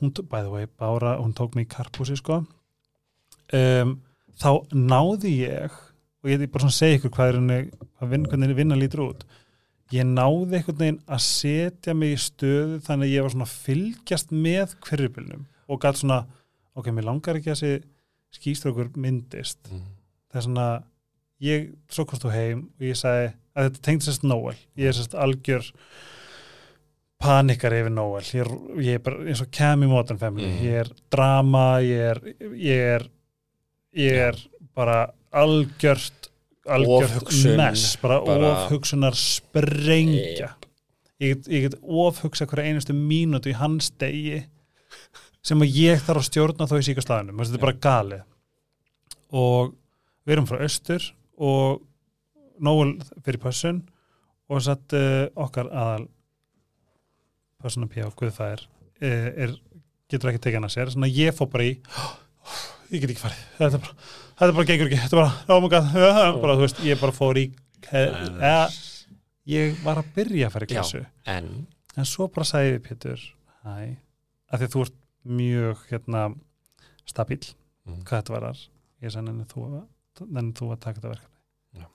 Speaker 1: hún, by the way, Bára, hún tók mig í karpúsi sko um, þá náði ég og ég er bara svona að segja ykkur hvað er hvernig vinna lítur út. Ég náði einhvern veginn að setja mig í stöðu þannig að ég var svona að fylgjast með hverjubilnum og gæt svona, ok, mér langar ekki að þessi skýstrókur myndist.
Speaker 2: Mm.
Speaker 1: það er svona ég, svo komst þú heim og ég sagði að þetta tengd sérst Noel. Ég er sérst algjör panikar yfir Noel. Ég ég er bara eins og Cam í Modern Family.
Speaker 2: Mhm.
Speaker 1: ég er drama ég er, ég er ég er bara algjört algjört mess bara,
Speaker 2: bara-
Speaker 1: ofhugsunar sprengja ég ég get ofhugsa hverja einustu mínútu í hans degi sem að ég þarf að stjórna þó í síka staðinum þetta er bara galið. Og við erum frá austur og Nóel fyrir pössun og satt uh, okkar aðal pössuna P.A. Guðfæðir er, er, getur ekki tekið hann að sér. Svona ég fór bara í ég get ekki farið, þetta bara þetta bara gengur ekki, þetta bara, oh ja, bara, veist, ég bara fór í eða, ég var að byrja að fara í
Speaker 2: Já.
Speaker 1: klassu
Speaker 2: en?
Speaker 1: En svo bara sagði við Pétur hæ, af því að þú ert mjög hérna stabíl,
Speaker 2: Mm.
Speaker 1: hvað þetta varar ég sagði nenni þú, þú að taka þetta verkefni?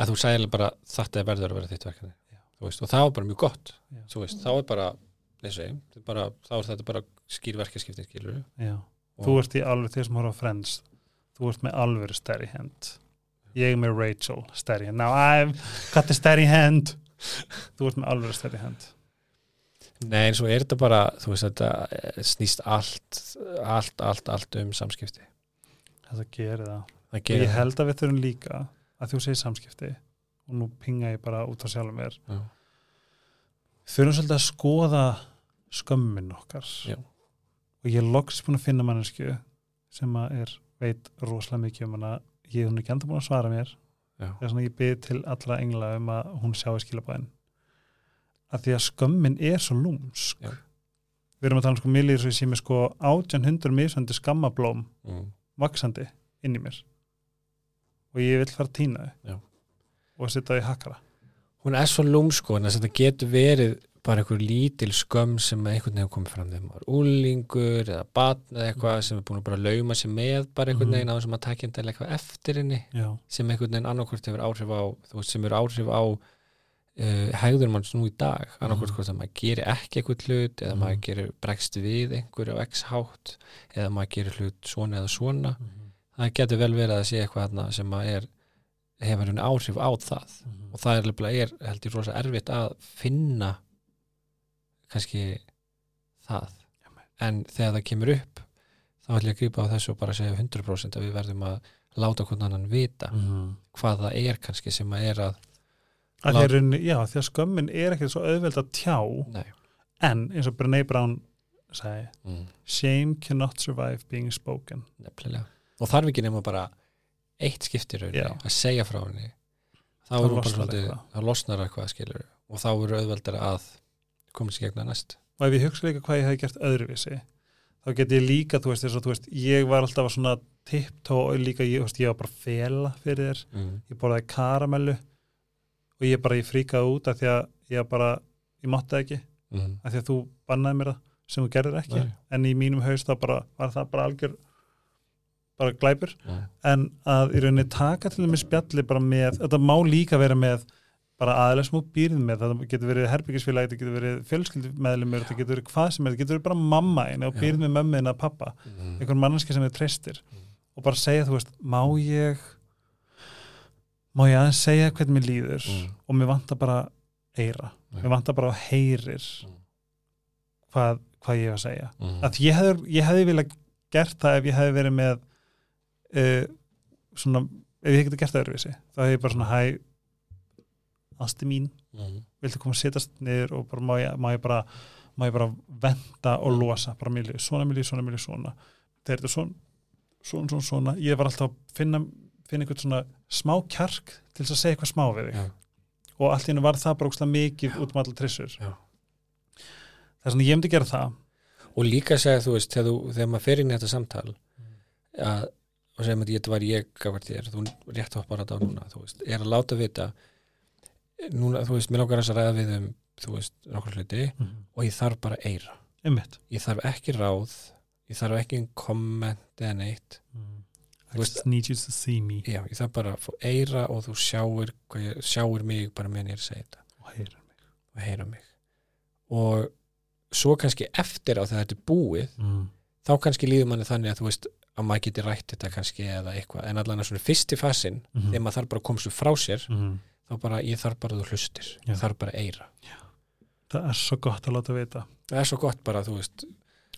Speaker 2: Að þú eiginlega bara þetta er verður að vera þitt verkefni.
Speaker 1: Já.
Speaker 2: Veist, og það var bara mjög gott.
Speaker 1: Já.
Speaker 2: Veist, þá er bara, er bara, þá er þetta bara skýr verkefskiptin skilur
Speaker 1: Já. Þú ert í alveg, þeir sem horfa Friends. Þú ert með alveg stærri hand. Ég er með Rachel stærri hand. Now I've got the stærri hand. Þú ert með alveg stærri hand.
Speaker 2: Nei, eins og er þetta bara, þú veist, þetta eh, snýst allt, allt, allt, allt um samskipti.
Speaker 1: Þetta gerir það.
Speaker 2: Það gerir
Speaker 1: ég held að við þurfum líka að þú segir samskipti og nú pinga ég bara út á sjálfum mér.
Speaker 2: Já.
Speaker 1: þurfum svolítið að skoða skömmin okkar.
Speaker 2: Já.
Speaker 1: Og ég er loksist búin að finna mannesku sem að er, veit rosalega mikið um hana. Ég hún er ekki enda búin að svara mér.
Speaker 2: Já.
Speaker 1: það er svona ég byrð til allra engla um að hún sjáu skilabæðin að því að skömmin er svo lúmsk.
Speaker 2: Já.
Speaker 1: við erum að tala um sko ég sé með sko 1800 misandi skammablóm
Speaker 2: mm.
Speaker 1: vaksandi inn í mér. Og ég vil fara að týna þau. Og setja þau í hakkara.
Speaker 2: Hún er svo lúmsko, en þetta getur verið bara einhver lítil skömm sem einhvern veginn komið fram þegar maður er úlingur eða batn eða eitthvað sem er búin að bara lauma sér með bara einhvern
Speaker 1: Mhm.
Speaker 2: veginn á þessum að takja endilega eitthvað eftir henni
Speaker 1: já,
Speaker 2: sem einhvern veginn annarkvort hefur áhrif á veist, sem eru áhrif á uh, hegður manns nú í dag. Annarkvort
Speaker 1: Mhm.
Speaker 2: hvort að maður gerir ekki eitthvað hlut eða
Speaker 1: Mhm.
Speaker 2: maður gerir bregst við einhverju á x hátt eða maður gerir hlut svona eða svona. Það getur vel verið að sé eitthvað sem að er hefur henni áhrif á það. Og það er, er held ég rosa erfitt að finna kannski það. En þegar það kemur upp þá ætlum ég að grípa á þessu og bara segja 100% að við verðum að láta hvern annan vita
Speaker 1: Mhm.
Speaker 2: hvað það er kannski sem að er að
Speaker 1: að
Speaker 2: Lát-
Speaker 1: rauninni- já, því að skömmin er ekkert svo auðveld að tjá
Speaker 2: nei,
Speaker 1: en eins og Brené Brown sagði
Speaker 2: mm,
Speaker 1: shame cannot survive being spoken.
Speaker 2: Nefnilega. Og þarf ekki nema bara eitt skipti raunni
Speaker 1: Já.
Speaker 2: að segja frá henni. Þá,
Speaker 1: Þá
Speaker 2: er
Speaker 1: losnar eitthvað.
Speaker 2: eitthvað og þá eru auðveldar að komast í gegna næst
Speaker 1: og ef ég hugsa líka hvað ég hefði gert öðruvísi þá get ég líka, þú veist, þess að þú veist ég var alltaf svona tiptó og líka ég, þú veist, ég var bara fela fyrir þér
Speaker 2: mm.
Speaker 1: ég borðaði karamellu og ég bara, ég fríkaði út af því að ég bara, ég mátti það ekki
Speaker 2: Mm.
Speaker 1: af því að þú bannaði mér það sem þú gerðir ekki
Speaker 2: Nei.
Speaker 1: en í mínum haust þá bara var það bara algjör bara glæpur
Speaker 2: Mm.
Speaker 1: en að í rauninni taka til þeim spjalli bara með, þetta má líka vera með bara sem þú býrð með það getur verið herbyggisfélag, þetta getur verið fjölskyldumeðlumur, þetta getur verið hvað sem er, þetta getur verið bara mamma einu og býrð með mömmu einu að pappa,
Speaker 2: Mm.
Speaker 1: einhvern mannski sem þið treystir
Speaker 2: Mm.
Speaker 1: og bara segja, þú veist, má ég má ég aðeins segja hvernig mér líður
Speaker 2: Mm.
Speaker 1: og mér vantar bara eira, mér vantar bara að heyrir
Speaker 2: Mm.
Speaker 1: hvað, hvað ég hef að segja
Speaker 2: Mm.
Speaker 1: að ég hefði, ég hefði vilja gert það ef ég hefði verið með uh, svona, ef ég hefði gert það öðruvísi þá hefði ég bara svona hæ ásti mín,
Speaker 2: Mm.
Speaker 1: viltu koma að setjast niður og bara má ég, má ég bara má ég bara venda og losa bara mér líður svona, mér líður svona, mér líður svona. Þegar þetta er svona, svona, svona, svona ég var alltaf að finna, finna einhvern svona smá kjark til þess að segja eitthvað smá við þig.
Speaker 2: Já.
Speaker 1: og allt í hennu var það bara ókslega mikið út um allar trissur.
Speaker 2: Já.
Speaker 1: það er svona ég myndi gera það.
Speaker 2: Og líka segja þú veist þegar, þú, þegar maður fer inn í þetta samtal að, og segja maður þetta var ég gafar þér, þú rétt hoppar þetta á núna þú veist, er að láta vita núna, þú veist, mér langar að ræða við um þú veist, nokkur hluti og ég þarf bara eira,
Speaker 1: einmitt.
Speaker 2: Ég þarf ekki ráð ég þarf ekki en komment eða neitt,
Speaker 1: I
Speaker 2: Þú veist-
Speaker 1: just need you to see me.
Speaker 2: já, ég þarf bara að fá eira og þú hvað ég, sjáir mig bara meðan ég er að segja þetta.
Speaker 1: Og heyra mig.
Speaker 2: Og heyra mig. Og svo kannski eftir á þegar þetta er búið
Speaker 1: mm.
Speaker 2: þá kannski líður manni þannig að þú veist að maður geti rætt þetta kannski eða eitthvað. En allan að svona fyrsti fasin
Speaker 1: Mhm.
Speaker 2: þegar maður þarf bara að koma svo frá sér
Speaker 1: Mm.
Speaker 2: Þá bara ég þarf bara að þú hlustir.
Speaker 1: Já.
Speaker 2: ég þarf bara að eira
Speaker 1: það er svo gott að láta vita.
Speaker 2: Það er svo gott bara þú veist.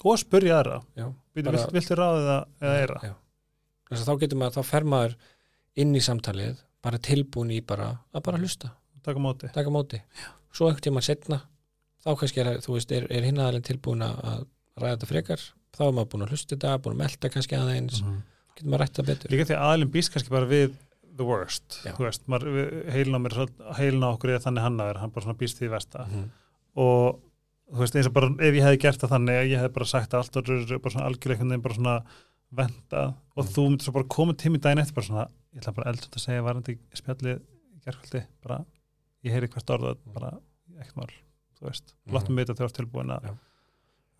Speaker 1: Og spurja aðra.
Speaker 2: Já, Bara-
Speaker 1: vilt, viltu ráðið það eða eira
Speaker 2: já. þess að þá getur maður þá fer maður inn í samtalið bara tilbúin í bara að bara hlusta.
Speaker 1: Taka móti.
Speaker 2: Taka móti. Svo einhvern tímann setna þá kannski er, veist, er, er hinn aðalinn tilbúin að að ræða þetta frekar. Þá er maður búin að hlusta þetta, búin að melta kannski aðeins.
Speaker 1: Mm.
Speaker 2: getur maður rætt það betur.
Speaker 1: Líka því að aðlinn býst kannski bara við the worst veist, maður, við- heilin á mér heilin á okkur er þannig hann að vera, hann bara svona býst því versta
Speaker 2: Mhm.
Speaker 1: og þú veist, eins og bara ef ég hefði gert það þannig að ég hefði bara sagt allt og bara svona veginn bara svona vendað og
Speaker 2: Mm.
Speaker 1: þú myndir svo bara koma tími daginn eftir bara svona, ég ætla bara eldur að segja varandi spjallið í gerkvöldi bara, ég heyri hvert orða bara, ekkert mál, þú veist
Speaker 2: Mhm.
Speaker 1: láttum við þetta þegar tilbúin að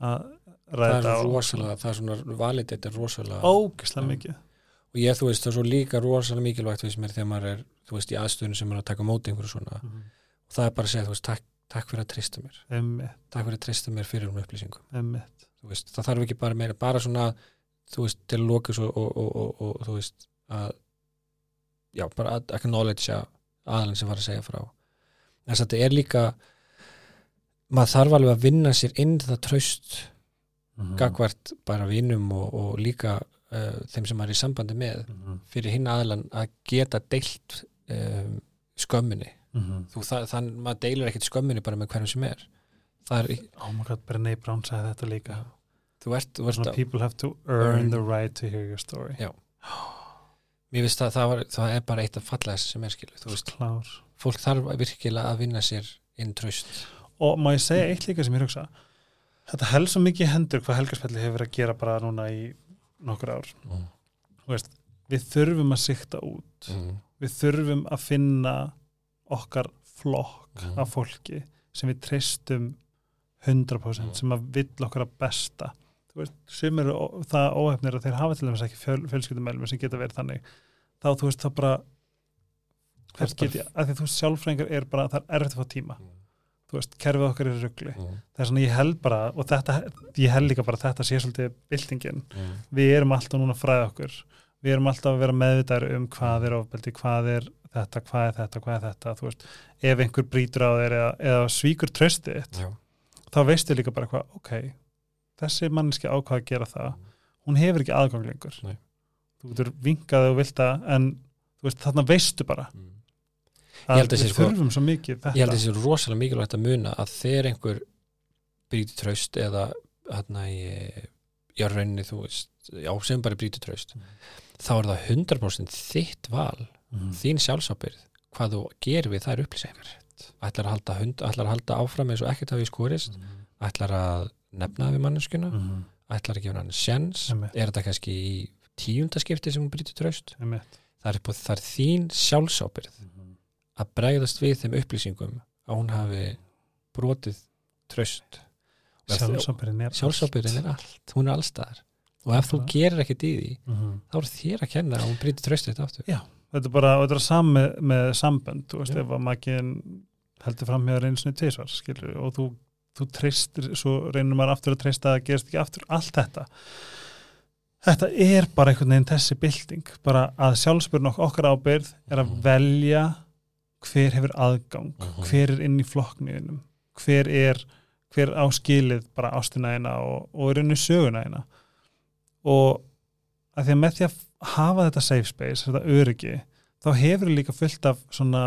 Speaker 1: að
Speaker 2: það
Speaker 1: ræða
Speaker 2: er svo
Speaker 1: og
Speaker 2: rosalega, það er svona valið þetta er rosalega
Speaker 1: ógislega mikið
Speaker 2: og ég þú veist það er svo líka rosalega mikilvægt við sem er þegar maður er þú veist í aðstöðunum sem er að taka móti einhverju svona.
Speaker 1: Mhm.
Speaker 2: og það er bara að segja þú veist takk, takk fyrir að trista mér.
Speaker 1: Emmitt,
Speaker 2: takk fyrir að trista mér fyrir um upplýsingum. Veist það þarf ekki bara meira bara svona þú veist til lókis og, og, og, og, og þú veist að já bara að acknowledge aðalinn sem var að segja frá. Þess að þetta er líka maður þarf alveg að vinna sér inn það traust
Speaker 1: Mhm.
Speaker 2: gagvart bara vinum og, og líka uh, þeim sem maður er í sambandi með
Speaker 1: Mhm.
Speaker 2: fyrir hinn aðlan að geta deilt um, skömminni.
Speaker 1: Mhm.
Speaker 2: þú, það, þann, maður deilir ekkert skömminni bara með hverjum sem er. Það er,
Speaker 1: oh my god, Brené Brown sagði þetta líka.
Speaker 2: Þú ert, þú ert
Speaker 1: people have to earn
Speaker 2: Earn.
Speaker 1: the right to hear your story.
Speaker 2: Já. mér finnst að það, var, það er bara eitt af fallegast sem er skilu, þú veist,
Speaker 1: klár.
Speaker 2: Fólk þarf virkilega að vinna sér inn traust.
Speaker 1: Og má ég segja eitt líka sem ég hugsa? Þetta held svo mikið hendur hvað helgarspelli hefur verið að gera bara núna í nokkur ár
Speaker 2: mm.
Speaker 1: Veist, við þurfum að sikta út
Speaker 2: Mm.
Speaker 1: við þurfum að finna okkar flokk
Speaker 2: Mhm.
Speaker 1: af fólki sem við treystum 100%
Speaker 2: Mhm.
Speaker 1: sem að vill okkar að besta veist, sem eru það óhefnir að þeir hafa til dæmis ekki fjöl, fjölskyldumælum sem geta verið þannig þá þú veist það bara geti, að því þú veist sjálfræðingar er bara það er erfitt að fá tíma þú veist, kerfið okkar er í rugli
Speaker 2: Mm.
Speaker 1: það er svona ég held bara og þetta, ég held líka bara þetta sé svolítið byltingin
Speaker 2: Mm.
Speaker 1: við erum alltaf núna að fræða okkur við erum alltaf að vera meðvitaður um hvað er ofbeldi, hvað er þetta, hvað er þetta, hvað er þetta þú veist, ef einhver brýtur á þér eða, eða svíkur tröstið þitt, þá veistu líka bara hvað, ok, þessi manneski ákvað að gera það, hún hefur ekki aðgang lengur
Speaker 2: Nei.
Speaker 1: þú getur vinkað og vilt það, en þú veist, þarna veistu bara
Speaker 2: Mm.
Speaker 1: Að
Speaker 2: held að
Speaker 1: við
Speaker 2: sko-
Speaker 1: þurfum svo mikið þetta
Speaker 2: ég held að það sé rosalega mikilvægt að muna að þegar einhver brýti traust eða hérna í já, rauninni þú veist, já, sem bara brýti traust
Speaker 1: Mm.
Speaker 2: þá er það 100% þitt val
Speaker 1: Mhm.
Speaker 2: þín sjálfsábyrð hvað þú gerir við þær upplýsingar ætlar að halda, hund, ætlar að halda áfram eins og ekkert hafi skorist, ætlar að nefna við manneskuna,
Speaker 1: Mhm.
Speaker 2: ætlar að gefa hann
Speaker 1: Einmitt.
Speaker 2: er þetta kannski í tíundaskipti sem hún traust
Speaker 1: einmitt.
Speaker 2: það er, á, það er þín sjálfsábyrð að bregðast við þeim upplýsingum að hún hafi brotið traust.
Speaker 1: Sjálfsábyrðin er
Speaker 2: er allt, hún er allstaðar. Og ef þú gerir ekki í því
Speaker 1: Mhm.
Speaker 2: þá er þér að kenna að hún brýtur traustið þetta aftur.
Speaker 1: Þetta er bara, þetta er saman með, með sambönd, þú veist,
Speaker 2: Já.
Speaker 1: ef að makin heldur fram með reynsinu tísvar, skilur og þú, þú treystir, svo reynir maður aftur að treysta að það gerist ekki aftur, allt þetta. Þetta er bara einhvern veginn þessi bylting, bara að sjálfsbyrn okkar ábyrð er að
Speaker 2: Mhm.
Speaker 1: velja hver hefur aðgang
Speaker 2: Mhm.
Speaker 1: hver er inn í flokkniðinum hver er, hver á skilið bara ástina eina og, og er inn í söguna eina og að því að með því að hafa þetta safe space, þetta öryggi þá hefur líka fullt af svona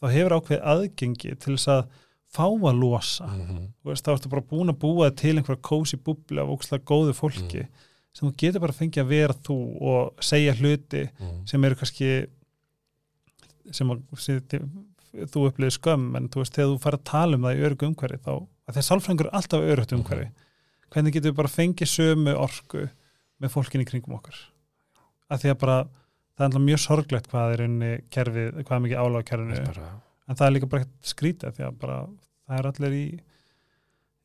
Speaker 1: þá hefur ákveð aðgengi til þess að fá að losa
Speaker 2: -hmm.
Speaker 1: Þú veist, þá ertu bara búin að búa til einhverja kósi búbli af ókslega góðu fólki
Speaker 2: Mm.
Speaker 1: sem þú getur bara fengið að vera þú og segja hluti sem eru kannski sem, að, þú upplýðir skömm en þú veist, þegar þú fara að tala um það í örgu umhverfi þá, að því að sálfrængur er alltaf örugt umhverfi hvernig getur við bara fengið sömu orku með fólkinni kringum okkur að því að bara það er alltaf mjög sorglegt hvað er unni kerfið, hvað er mikið álag á kerfinu
Speaker 2: bara,
Speaker 1: en það er líka bara ekkert skrítið því að bara það er allir í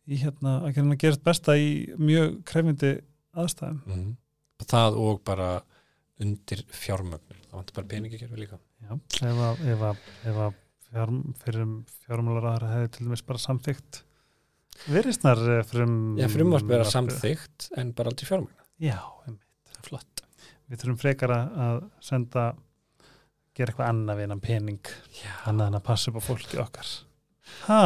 Speaker 1: í hérna, að gera gerist besta í mjög krefindi aðstæðum.
Speaker 2: Mm. það og bara undir fjármögnum það vantar bara peningakerfi líka
Speaker 1: Já, ef að, að, fjármálar aðra hefði til dæmis bara samþygt virisnar frum
Speaker 2: Já, frumvarp er að samþygt en bara aldrei fjármögn
Speaker 1: Já, einmitt.
Speaker 2: það er flott.
Speaker 1: Við þurfum frekar að- senda gera eitthvað annað við hennan pening annað en að passa upp á fólki okkar. Ha?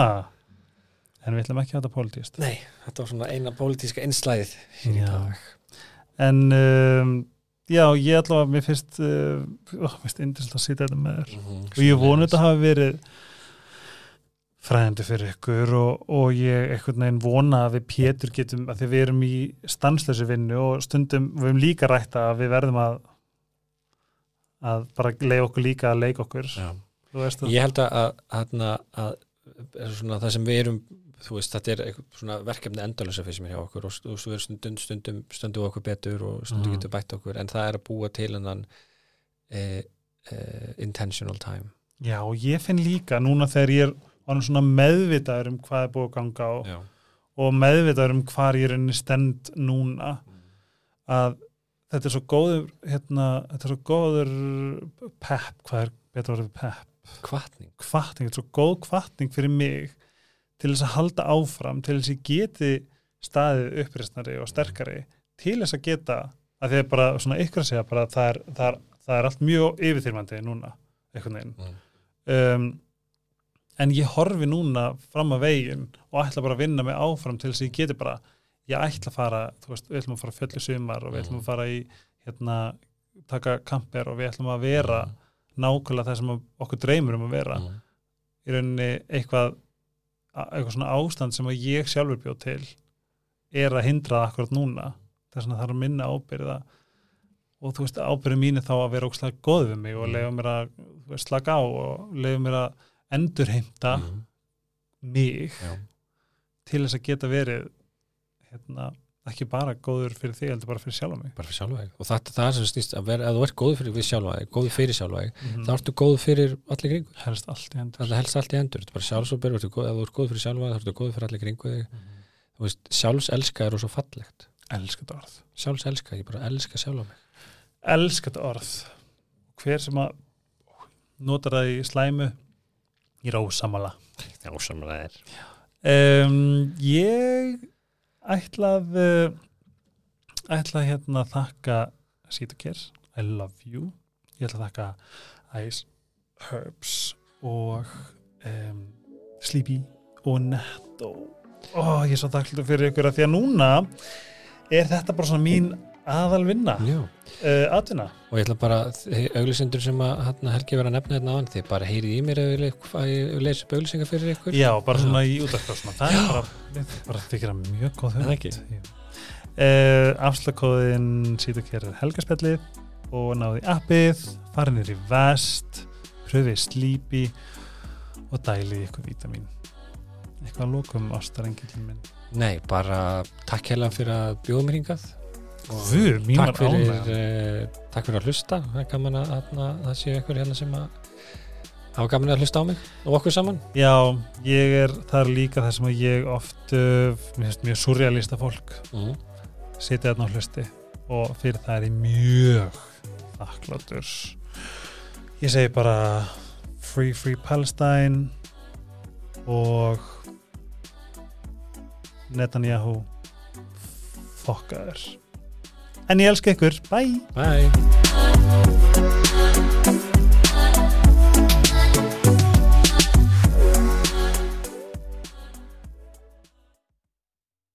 Speaker 1: En við ætlum ekki að þetta pólitíst
Speaker 2: Nei, þetta var svona eina pólitíska einslæðið hér í
Speaker 1: Já.
Speaker 2: dag.
Speaker 1: En um, já, ég allavega mér finnst uh, mér finnst indislegt að sýta þetta með þér.
Speaker 2: Mhm,
Speaker 1: og ég vonu þetta hafi verið fræðandi fyrir ykkur og, og ég einhvern veginn vona að við Pétur getum að því við erum í stanslösu vinnu og stundum við höfum líka rætta að við verðum að að bara leiða okkur líka að leika okkur. Að
Speaker 2: Ég held að, að, að, að, að það sem við erum þú veist, þetta er svona verkefni endalösa fyrir sem er hjá okkur og, og stundum, stundum stundum við okkur betur og stundum
Speaker 1: Mhm.
Speaker 2: getur bætt okkur en það er að búa til hennan eh, eh, intentional time
Speaker 1: já og ég finn líka núna þegar ég er meðvitaður um hvað er búið að ganga á
Speaker 2: Já.
Speaker 1: og meðvitaður um hvar ég er stend núna að þetta er svo góður hérna, þetta er svo góður pepp, hvað er betra orðið pepp
Speaker 2: Kvatning
Speaker 1: kvartning, þetta er svo góð kvartning fyrir mig til þess að halda áfram til þess að geti staðið uppreisnari og sterkari til þess að geta að því að bara svona ykkur að segja bara að það er, það er, það er allt mjög yfirþyrmandi núna einhvern veginn
Speaker 2: mm.
Speaker 1: um, en ég horfi núna fram að veginn og ætla bara að vinna mig áfram til þess að ég geti bara ég ætla að fara, þú veist, við ætlum að fara í sumar og við ætlum að fara í hérna, taka kamper og við ætlum að vera nákvæmlega það sem okkur dreymur um að vera
Speaker 2: mm.
Speaker 1: í rauninni eitthvað eitthvað svona ástand sem að ég sjálfur bjóð til er að hindra það akkurat núna þess að það er að minna ábyrða og þú veist ábyrði mín er þá að vera ókslega góð við mig og
Speaker 2: Mm.
Speaker 1: leiða mér að slaka á og leiða mér að endurheimta
Speaker 2: Mm.
Speaker 1: mig
Speaker 2: Já.
Speaker 1: til þess að geta verið hérna, ekki bara góður fyrir þig heldur bara fyrir sjálf mig.
Speaker 2: Bara fyrir sjálfa þig. Og það, það er sem snýst að vera, ef þú ert góður fyrir við sjálfa þig, góður fyrir sjálfa þig
Speaker 1: mm
Speaker 2: þá ertu góður fyrir allir kringu
Speaker 1: helst allt í endur
Speaker 2: það helst allt í endur, þetta er bara sjálfsóbyrg ef þú ert góður fyrir sjálfa þig, þá ertu góður fyrir allir kringu þig. Þú veist, sjálfselska er svo fallegt.
Speaker 1: Elskat orð.
Speaker 2: Sjálfselska, ég bara elska sjálfa mig.
Speaker 1: Elskat orð. Hver sem að notar það í slæmu ég er ósamala
Speaker 2: það er
Speaker 1: um, ég ætla að uh, ætla að hérna þakka Sítokers, I love you. Ég ætla að þakka Ice Herbs og um, Sleepy og Netto. Ó, ég er svo þakklútur fyrir ykkur að því að núna er þetta bara svona mín aðal vinna uh, atvinna.
Speaker 2: Og ég ætla bara, auglisendur sem að hérna, Helgi var að nefna hérna á hann, þið bara heyrið í mér ég leysi upp auglisengar fyrir ykkur.
Speaker 1: Já, bara svona í útvarpsfjóðsma það er bara, við bara þykir að mjög góð uh, Afslagkóðin síðan er helgaspjallið og náði appið, farinir í vest pröfið slípi og dælið ykkur vítamin eitthvað að lókum ástarengilin minn.
Speaker 2: Nei, bara takk hella fyrir að bjóða mér
Speaker 1: Guð, mín var
Speaker 2: takk fyrir,
Speaker 1: ánægja
Speaker 2: uh, takk fyrir að hlusta. Það er gaman að, að, að það séu ykkur hérna sem að hafa gaman að hlusta á mig og okkur saman.
Speaker 1: Já, ég er, það er líka það sem að ég oft uh, mér finnst mjög surrealista fólk
Speaker 2: mm.
Speaker 1: sitja þarna á hlusti. Og fyrir það er ég mjög þakkláttur ég segi bara Free Free Palestine og Netanyahu fokkaður en ég elska ykkur, bye,
Speaker 2: bye.